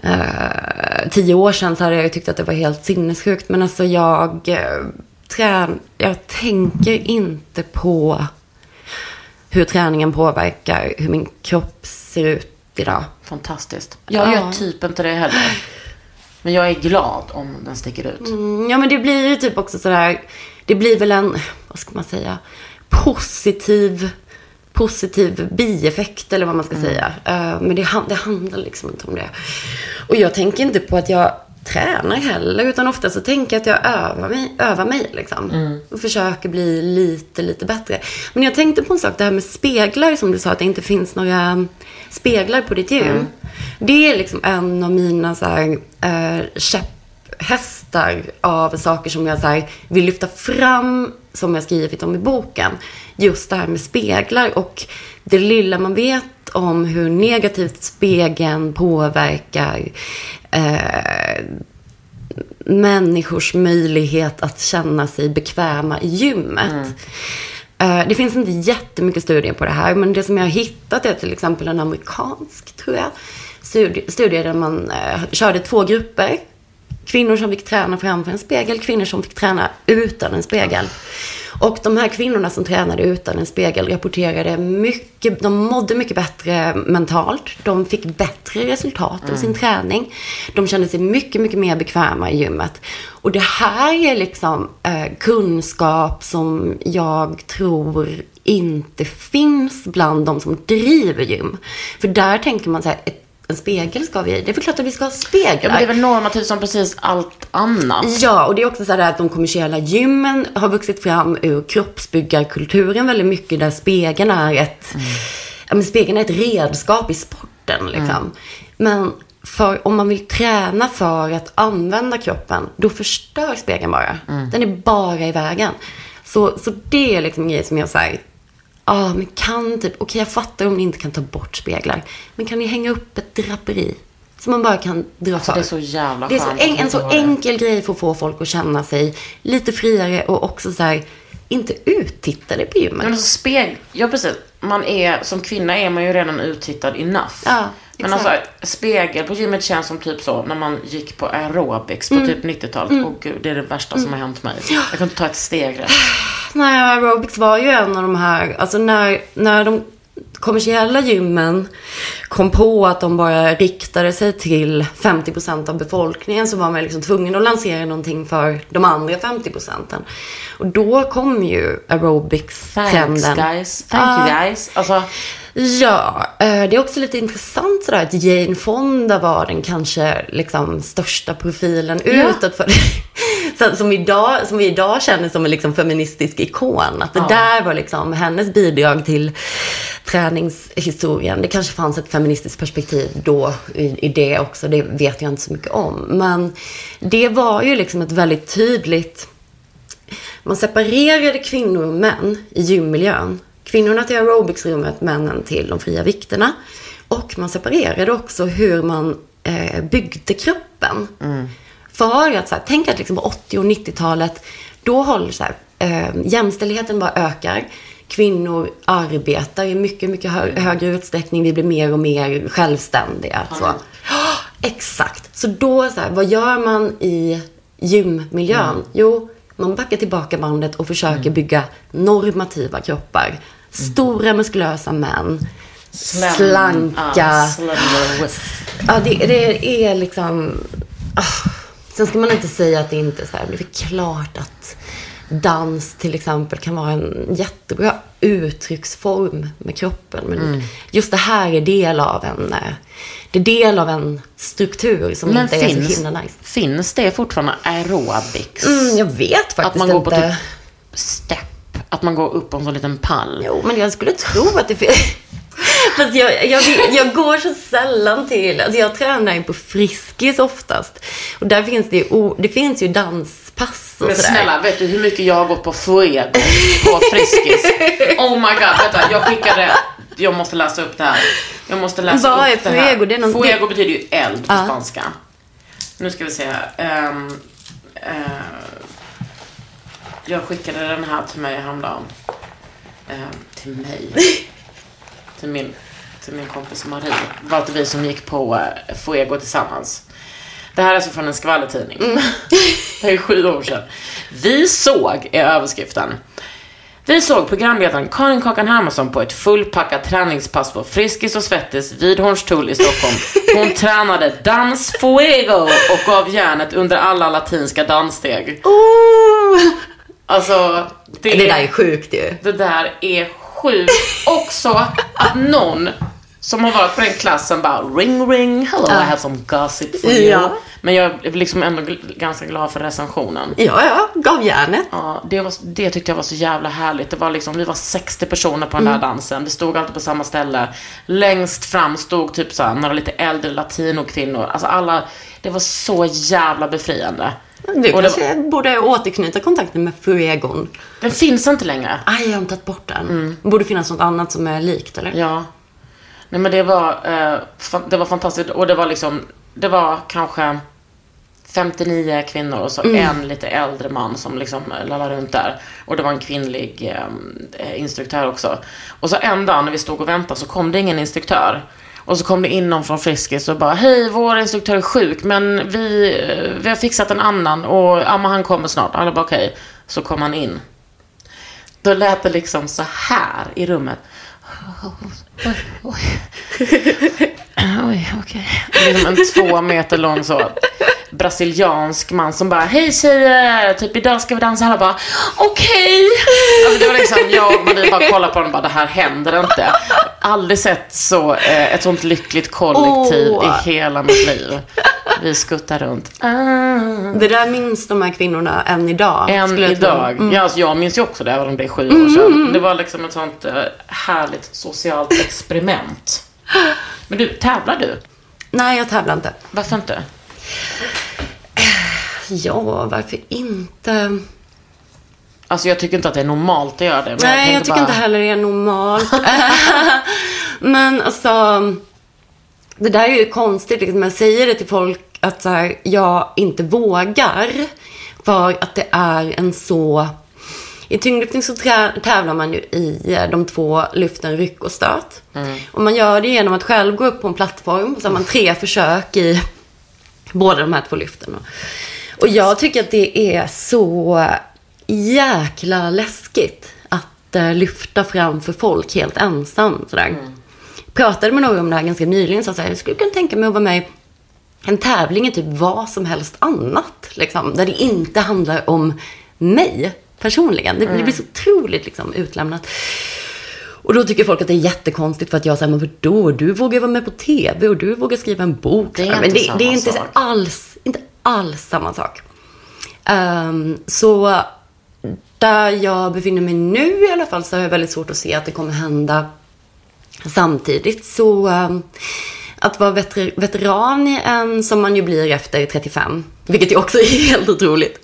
Speaker 3: eh, tio år sedan så hade jag ju tyckt att det var helt sinnessjukt. Men alltså jag, uh, trän, jag tänker inte på hur träningen påverkar hur min kropp ser ut idag.
Speaker 1: Fantastiskt. Jag
Speaker 3: Ja.
Speaker 1: gör typ inte det heller. Men jag är glad om den sticker ut.
Speaker 3: Mm, Ja, men det blir ju typ också sådär, det blir väl en, vad ska man säga, positiv, positiv bieffekt eller vad man ska säga. Eh, men det, det handlar liksom inte om det. Och jag tänker inte på att jag tränar heller, utan ofta så tänker jag att jag övar mig, övar mig liksom. Och försöker bli lite, lite bättre. Men jag tänkte på en sak, det här med speglar som du sa, att det inte finns några speglar på ditt gym. Det är liksom en av mina så här, eh, käpphästar av saker som jag så här, vill lyfta fram, som jag skrivit om i boken. Just det här med speglar och det lilla man vet om hur negativt spegeln påverkar eh, människors möjlighet att känna sig bekväma i gymmet. Eh, Det finns inte jättemycket studier på det här, men det som jag har hittat är till exempel en amerikansk, tror jag, studie, studie där man eh, körde två grupper. Kvinnor som fick träna framför en spegel, kvinnor som fick träna utan en spegel. Och de här kvinnorna som tränade utan en spegel rapporterade mycket, de mådde mycket bättre mentalt. De fick bättre resultat av sin träning. De kände sig mycket, mycket mer bekväma i gymmet. Och det här är liksom eh, kunskap som jag tror inte finns bland de som driver gym. För där tänker man så här, ett, en spegel ska vi, det är väl klart att vi ska ha speglar.
Speaker 1: Ja, men det är väl normativt som precis allt annat.
Speaker 3: Ja, och det är också så här att de kommersiella gymmen har vuxit fram ur kroppsbyggarkulturen väldigt mycket där spegeln är ett, ja, men spegeln är ett redskap i sporten liksom. Men för, om man vill träna för att använda kroppen, då förstör spegeln bara. Den är bara i vägen. Så, så det är liksom en grej som jag säger, Ja, men kan typ, okej jag fattar om ni inte kan ta bort speglar. Men kan ni hänga upp ett draperi? Som man bara kan dra för.
Speaker 1: det är så jävla
Speaker 3: Det är så en, en så enkel grej för att få folk att känna sig lite friare och också så här, inte uttittade på gymmet.
Speaker 1: Men alltså speg... Ja, precis. Man är, som kvinna är man ju redan uttittad enough.
Speaker 3: Ja,
Speaker 1: Men
Speaker 3: exakt.
Speaker 1: alltså, spegel på gymmet känns som typ så när man gick på aerobics på
Speaker 3: Mm.
Speaker 1: typ 90-talet. Och gud, det är det värsta som har hänt mig. Jag kan inte ta ett steg rätt. Nej,
Speaker 3: aerobics var ju en av de här, alltså när, när de kommersiella gymmen kom på att de bara riktade sig till 50% av befolkningen så var man liksom tvungen att lansera någonting för de andra 50 procenten. Och då kom ju
Speaker 1: Thanks
Speaker 3: aerobics-trenden.
Speaker 1: guys. Thank you guys. Alltså,
Speaker 3: Ja, eh, det är också lite intressant sådär att Jane Fonda var den kanske liksom största profilen utåt för så- som, idag, som vi idag känner som en liksom feministisk ikon. Att det där var liksom hennes bidrag till träningshistorien. Det kanske fanns ett feministiskt perspektiv då i, i det också, det vet jag inte så mycket om. Men det var ju liksom ett väldigt tydligt man separerade kvinnor och män i gymmiljön. Kvinnorna till aerobicsrummet, männen till de fria vikterna. Och man separerade också hur man eh, byggde kroppen. För att, så här, tänk att liksom på 80 och 90-talet, då håller så här, eh, jämställdheten bara ökar. Kvinnor arbetar i mycket, mycket hö- högre utsträckning. Vi blir mer och mer självständiga. Så. Ja, exakt. Så då, så här, vad gör man i gymmiljön? Jo, man backar tillbaka bandet och försöker bygga normativa kroppar. Stora muskulösa män
Speaker 1: Slem-
Speaker 3: slanka.
Speaker 1: With.
Speaker 3: Ja, det, det är liksom... ah. Sen ska man inte säga att det inte är så här, det är klart att dans till exempel kan vara en jättebra uttrycksform med kroppen. Men
Speaker 1: Mm.
Speaker 3: just det här är del av en, eh, det är del av en struktur som
Speaker 1: Men
Speaker 3: inte är så
Speaker 1: finns,
Speaker 3: himla nice.
Speaker 1: finns det fortfarande aerobics?
Speaker 3: Mm, jag vet faktiskt
Speaker 1: att man går på
Speaker 3: inte.
Speaker 1: typ step? Att man går upp på en sån liten pall?
Speaker 3: Jo, men jag skulle tro att det finns. Fast jag, jag, jag går så sällan till, alltså jag tränar ju på Friskis oftast. Och där finns det ju, o- det finns ju danspass och
Speaker 1: Men
Speaker 3: sådär.
Speaker 1: snälla, vet du hur mycket jag har gått på Fuego på Friskis? Oh my god, vänta, jag skickade, jag måste läsa upp det här. Jag måste läsa
Speaker 3: Vad
Speaker 1: upp
Speaker 3: är
Speaker 1: det här.
Speaker 3: fuego? Det är någon-
Speaker 1: Fuego betyder ju eld på
Speaker 3: Ja.
Speaker 1: spanska. Nu ska vi se här. Ehm, eh, jag skickade den här till mig häromdagen. Ehm, till mig? till min, till min kompis Marie. Det var inte vi som gick på eh, Fuego tillsammans. Det här är alltså från en skvallertidning. det är sju år sedan. Vi såg, är överskriften. Vi såg programledaren Karin Kakan Hermansson på ett fullpackat träningspass på Friskis och Svettis vid Hornstull i Stockholm. Hon tränade dans fuego och gav järnet under alla latinska danssteg.
Speaker 3: Oh!
Speaker 1: Alltså, det,
Speaker 3: Det där är sjukt ju.
Speaker 1: det där är sjukt. Också att någon som har varit på den klassen bara ring ring, hello I have some gossip for you.
Speaker 3: Ja.
Speaker 1: Men jag är liksom ändå ganska glad för recensionen.
Speaker 3: Ja, ja, gav järnet.
Speaker 1: Ja, det, var, det tyckte jag var så jävla härligt. Det var liksom, vi var 60 personer på den där dansen. Vi stod alltid på samma ställe. Längst fram stod typ så här, några lite äldre latinokvinnor. Alltså alla, det var så jävla befriande.
Speaker 3: Du
Speaker 1: Och det
Speaker 3: kanske borde återknyta kontakten med Fuegon.
Speaker 1: Den finns inte längre.
Speaker 3: Aj, jag har tagit bort den. borde finnas något annat som är likt, eller?
Speaker 1: Ja. Nej men det var, eh, det var fantastiskt. Och det var liksom, det var kanske 59 kvinnor och så en lite äldre man som liksom lallade runt där. Och det var en kvinnlig eh, instruktör också. Och så en dag när vi stod och väntade så kom det ingen instruktör. Och så kom det in någon från Friskis och bara Hej, vår instruktör är sjuk men vi, eh, vi har fixat en annan och ja, men han kommer snart. Alla bara okej. Så kom han in. Då lät det liksom så här i rummet. Oj, oj. Oj, okej. Liksom en två meter lång så brasiliansk man som bara Hej tjejer, typ idag ska vi dansa. Alla bara okej. Alltså det var liksom jag och Marie bara kollade på den och bara det här händer inte. Aldrig sett så, eh, ett sånt lyckligt kollektiv
Speaker 3: Åh.
Speaker 1: i hela mitt liv. Vi skuttar runt. Ah.
Speaker 3: Det där minns de här kvinnorna än idag.
Speaker 1: Än idag. Ja, alltså jag minns ju också det, även om det är sju år sedan. Det var liksom ett sånt eh, härligt socialt experiment. Men du, tävlar du?
Speaker 3: Nej, jag tävlar inte.
Speaker 1: Varför inte?
Speaker 3: Ja, varför inte?
Speaker 1: Alltså jag tycker inte att det är normalt att göra det.
Speaker 3: Nej, jag
Speaker 1: tänkte
Speaker 3: tycker
Speaker 1: bara,
Speaker 3: inte heller det är normalt. Men alltså, det där är ju konstigt. Liksom. Jag säger det till folk att så här, jag inte vågar. För att det är en så... I tyngdlyftning så tävlar man ju i eh, de två lyften ryck och stöt. Och man gör det genom att själv gå upp på en plattform. Och så har man tre försök i båda de här två lyften. Och jag tycker att det är så jäkla läskigt att eh, lyfta framför folk helt ensam. Sådär. Pratade med några om det här ganska nyligen. Så jag skulle kunna tänka mig att vara med en tävling i typ vad som helst annat. Liksom, där det inte handlar om mig personligen. Det, det blir så otroligt liksom, utlämnat. Och då tycker folk att det är jättekonstigt för att jag säger, men vadå, du vågar vara med på TV och du vågar skriva en bok.
Speaker 1: Det är
Speaker 3: men
Speaker 1: inte
Speaker 3: det,
Speaker 1: samma
Speaker 3: det är inte
Speaker 1: sak.
Speaker 3: alls, inte alls samma sak. Ehm, så där jag befinner mig nu i alla fall så har jag väldigt svårt att se att det kommer hända samtidigt. Så ehm, att vara veter, veteran i en som man ju blir efter 35, vilket ju också är helt otroligt.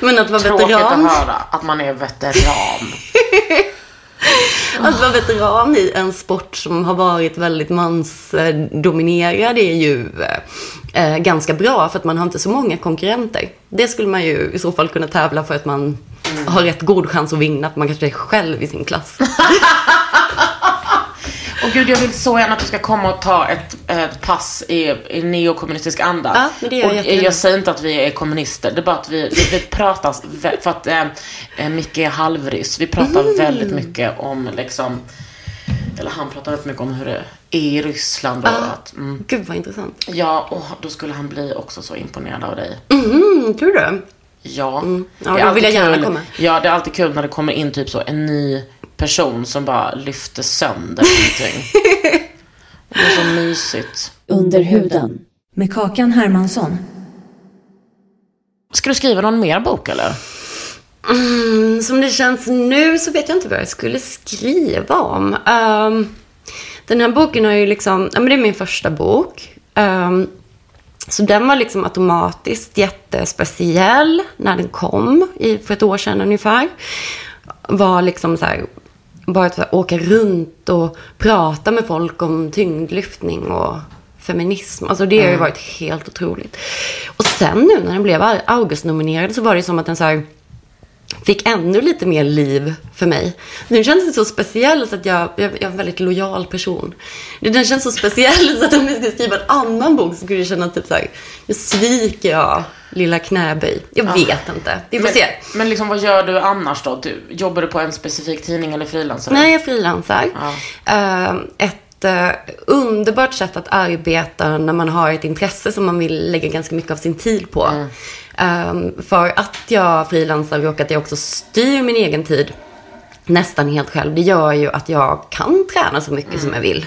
Speaker 3: Men att vara
Speaker 1: Tråkigt
Speaker 3: veteran,
Speaker 1: att höra att man är veteran.
Speaker 3: att vara veteran i en sport som har varit väldigt mansdominerad är ju eh, ganska bra för att man har inte så många konkurrenter. Det skulle man ju i så fall kunna tävla för att man har rätt god chans att vinna för man kanske är själv i sin klass.
Speaker 1: Och gud, jag vill så gärna att du ska komma och ta ett, ett pass i, i neokommunistisk anda.
Speaker 3: Ja, men det gör jag
Speaker 1: och jag säger inte att vi är kommunister, det är bara att vi, vi, vi pratar, för att eh, eh, Micke är halvryss, vi pratar
Speaker 3: Mm.
Speaker 1: väldigt mycket om liksom eller han pratar väldigt mycket om hur det är i Ryssland. Och att, mm,
Speaker 3: Gud vad intressant.
Speaker 1: ja, och då skulle han bli också så imponerad av dig.
Speaker 3: Mm, tror du?
Speaker 1: Ja.
Speaker 3: Ja,
Speaker 1: Det är
Speaker 3: då vill jag gärna
Speaker 1: kul.
Speaker 3: komma.
Speaker 1: Ja, det är alltid kul när det kommer in typ så en ny person som bara lyfter sönder någonting. Och det är så mysigt.
Speaker 2: Under huden. Med Kakan Hermansson.
Speaker 1: Ska du skriva någon mer bok eller?
Speaker 3: Mm, som det känns nu så vet jag inte vad jag skulle skriva om. Ehm, den här boken har ju liksom, ja men det är min första bok. Ehm, så den var liksom automatiskt jättespeciell när den kom i, för ett år sedan ungefär. Var liksom så här, bara att åka runt och prata med folk om tyngdlyftning och feminism. Alltså det har ju varit helt otroligt. Och sen nu när den blev Augustnominerad så var det som att den så här, fick ännu lite mer liv för mig. Den känns så speciell så att jag, jag, jag är en väldigt lojal person. Den känns så speciell så att om jag ska skriva en annan bok så skulle jag känna typ så här, nu sviker jag lilla knäböj. Jag vet inte. Vi får
Speaker 1: men,
Speaker 3: se.
Speaker 1: Men liksom vad gör du annars då? Du, jobbar du på en specifik tidning eller frilansar?
Speaker 3: Nej, jag frilansar. Eh, ett eh, underbart sätt att arbeta när man har ett intresse som man vill lägga ganska mycket av sin tid på. Eh, för att jag frilansar och att jag också styr min egen tid nästan helt själv. Det gör ju att jag kan träna så mycket som jag vill.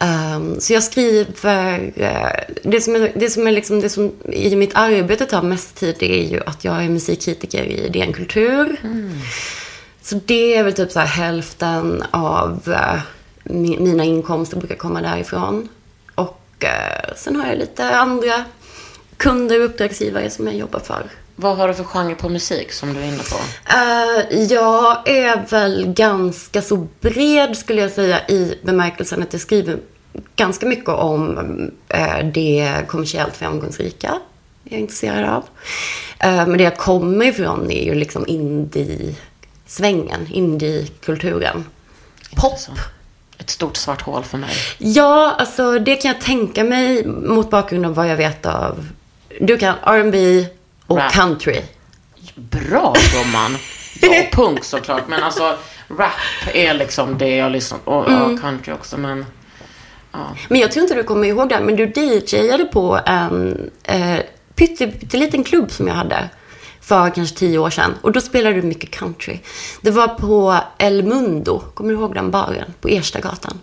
Speaker 3: Um, så jag skriver, eh, det som, är, det som är liksom, det som i mitt arbete tar mest tid det är ju att jag är musikkritiker i DN Kultur. Så det är väl typ så här hälften av mi- mina inkomster brukar komma därifrån. Och eh, sen har jag lite andra kunder och uppdragsgivare som jag jobbar för.
Speaker 1: Vad har du för genre på musik som du är inne på?
Speaker 3: Eh, jag är väl ganska så bred skulle jag säga i bemärkelsen att jag skriver ganska mycket om eh, det kommersiellt framgångsrika. Jag är intresserad av. Eh, men det jag kommer ifrån är ju liksom indie-svängen, indie-kulturen. Pop.
Speaker 1: Ett stort svart hål för mig.
Speaker 3: Ja, alltså det kan jag tänka mig mot bakgrund av vad jag vet av... Du kan R&B och
Speaker 1: Rap.
Speaker 3: country.
Speaker 1: Bra gumman. Ja, och punk såklart. Men alltså, rap är liksom det jag lyssnar på. Och
Speaker 3: Mm.
Speaker 1: ja, country också. Men
Speaker 3: Men jag tror inte du kommer ihåg det, men du DJade på en eh, pytteliten klubb som jag hade för kanske tio år sedan. Och då spelade du mycket country. Det var på El Mundo, kommer du ihåg den baren? På Erstagatan.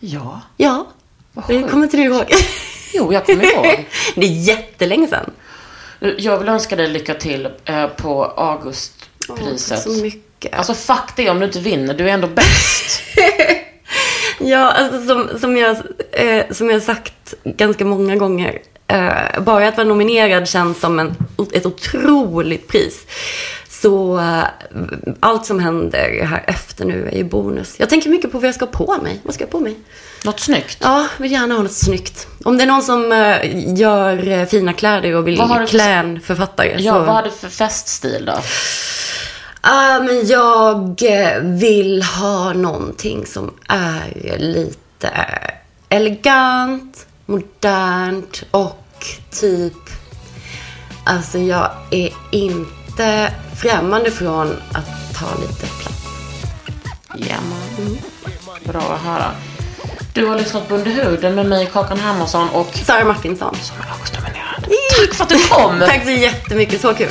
Speaker 1: ja.
Speaker 3: Ja,
Speaker 1: sjukt.
Speaker 3: kommer inte du ihåg?
Speaker 1: Jo, jag kommer ihåg.
Speaker 3: det är jättelänge sedan.
Speaker 1: Jag vill önska dig lycka till eh, på
Speaker 3: Åh,
Speaker 1: Augustpriset.
Speaker 3: så mycket.
Speaker 1: Alltså fuck det om du inte vinner. Du är ändå bäst.
Speaker 3: Ja, alltså som, som, jag, eh, som jag sagt ganska många gånger. Eh, bara att vara nominerad känns som en, ett otroligt pris. Så eh, allt som händer här efter nu är ju bonus. Jag tänker mycket på vad jag ska ha på mig. Vad ska jag ha på mig?
Speaker 1: Något snyggt.
Speaker 3: Ja, vill gärna ha något snyggt. Om det är någon som eh, gör eh, fina kläder och vill
Speaker 1: för-
Speaker 3: klä en författare.
Speaker 1: Ja,
Speaker 3: så...
Speaker 1: vad har du för feststil då?
Speaker 3: Men jag eh, vill ha någonting som är lite elegant, modernt och typ... Alltså jag är inte främmande från att ta lite plats.
Speaker 1: Ja, Bra att höra. Du har lyssnat på Under huden med mig, Kakan Hermansson och
Speaker 3: Sara Martinsson.
Speaker 1: som är Augustnominerad. Tack för att du kom!
Speaker 3: Tack så jättemycket, så kul.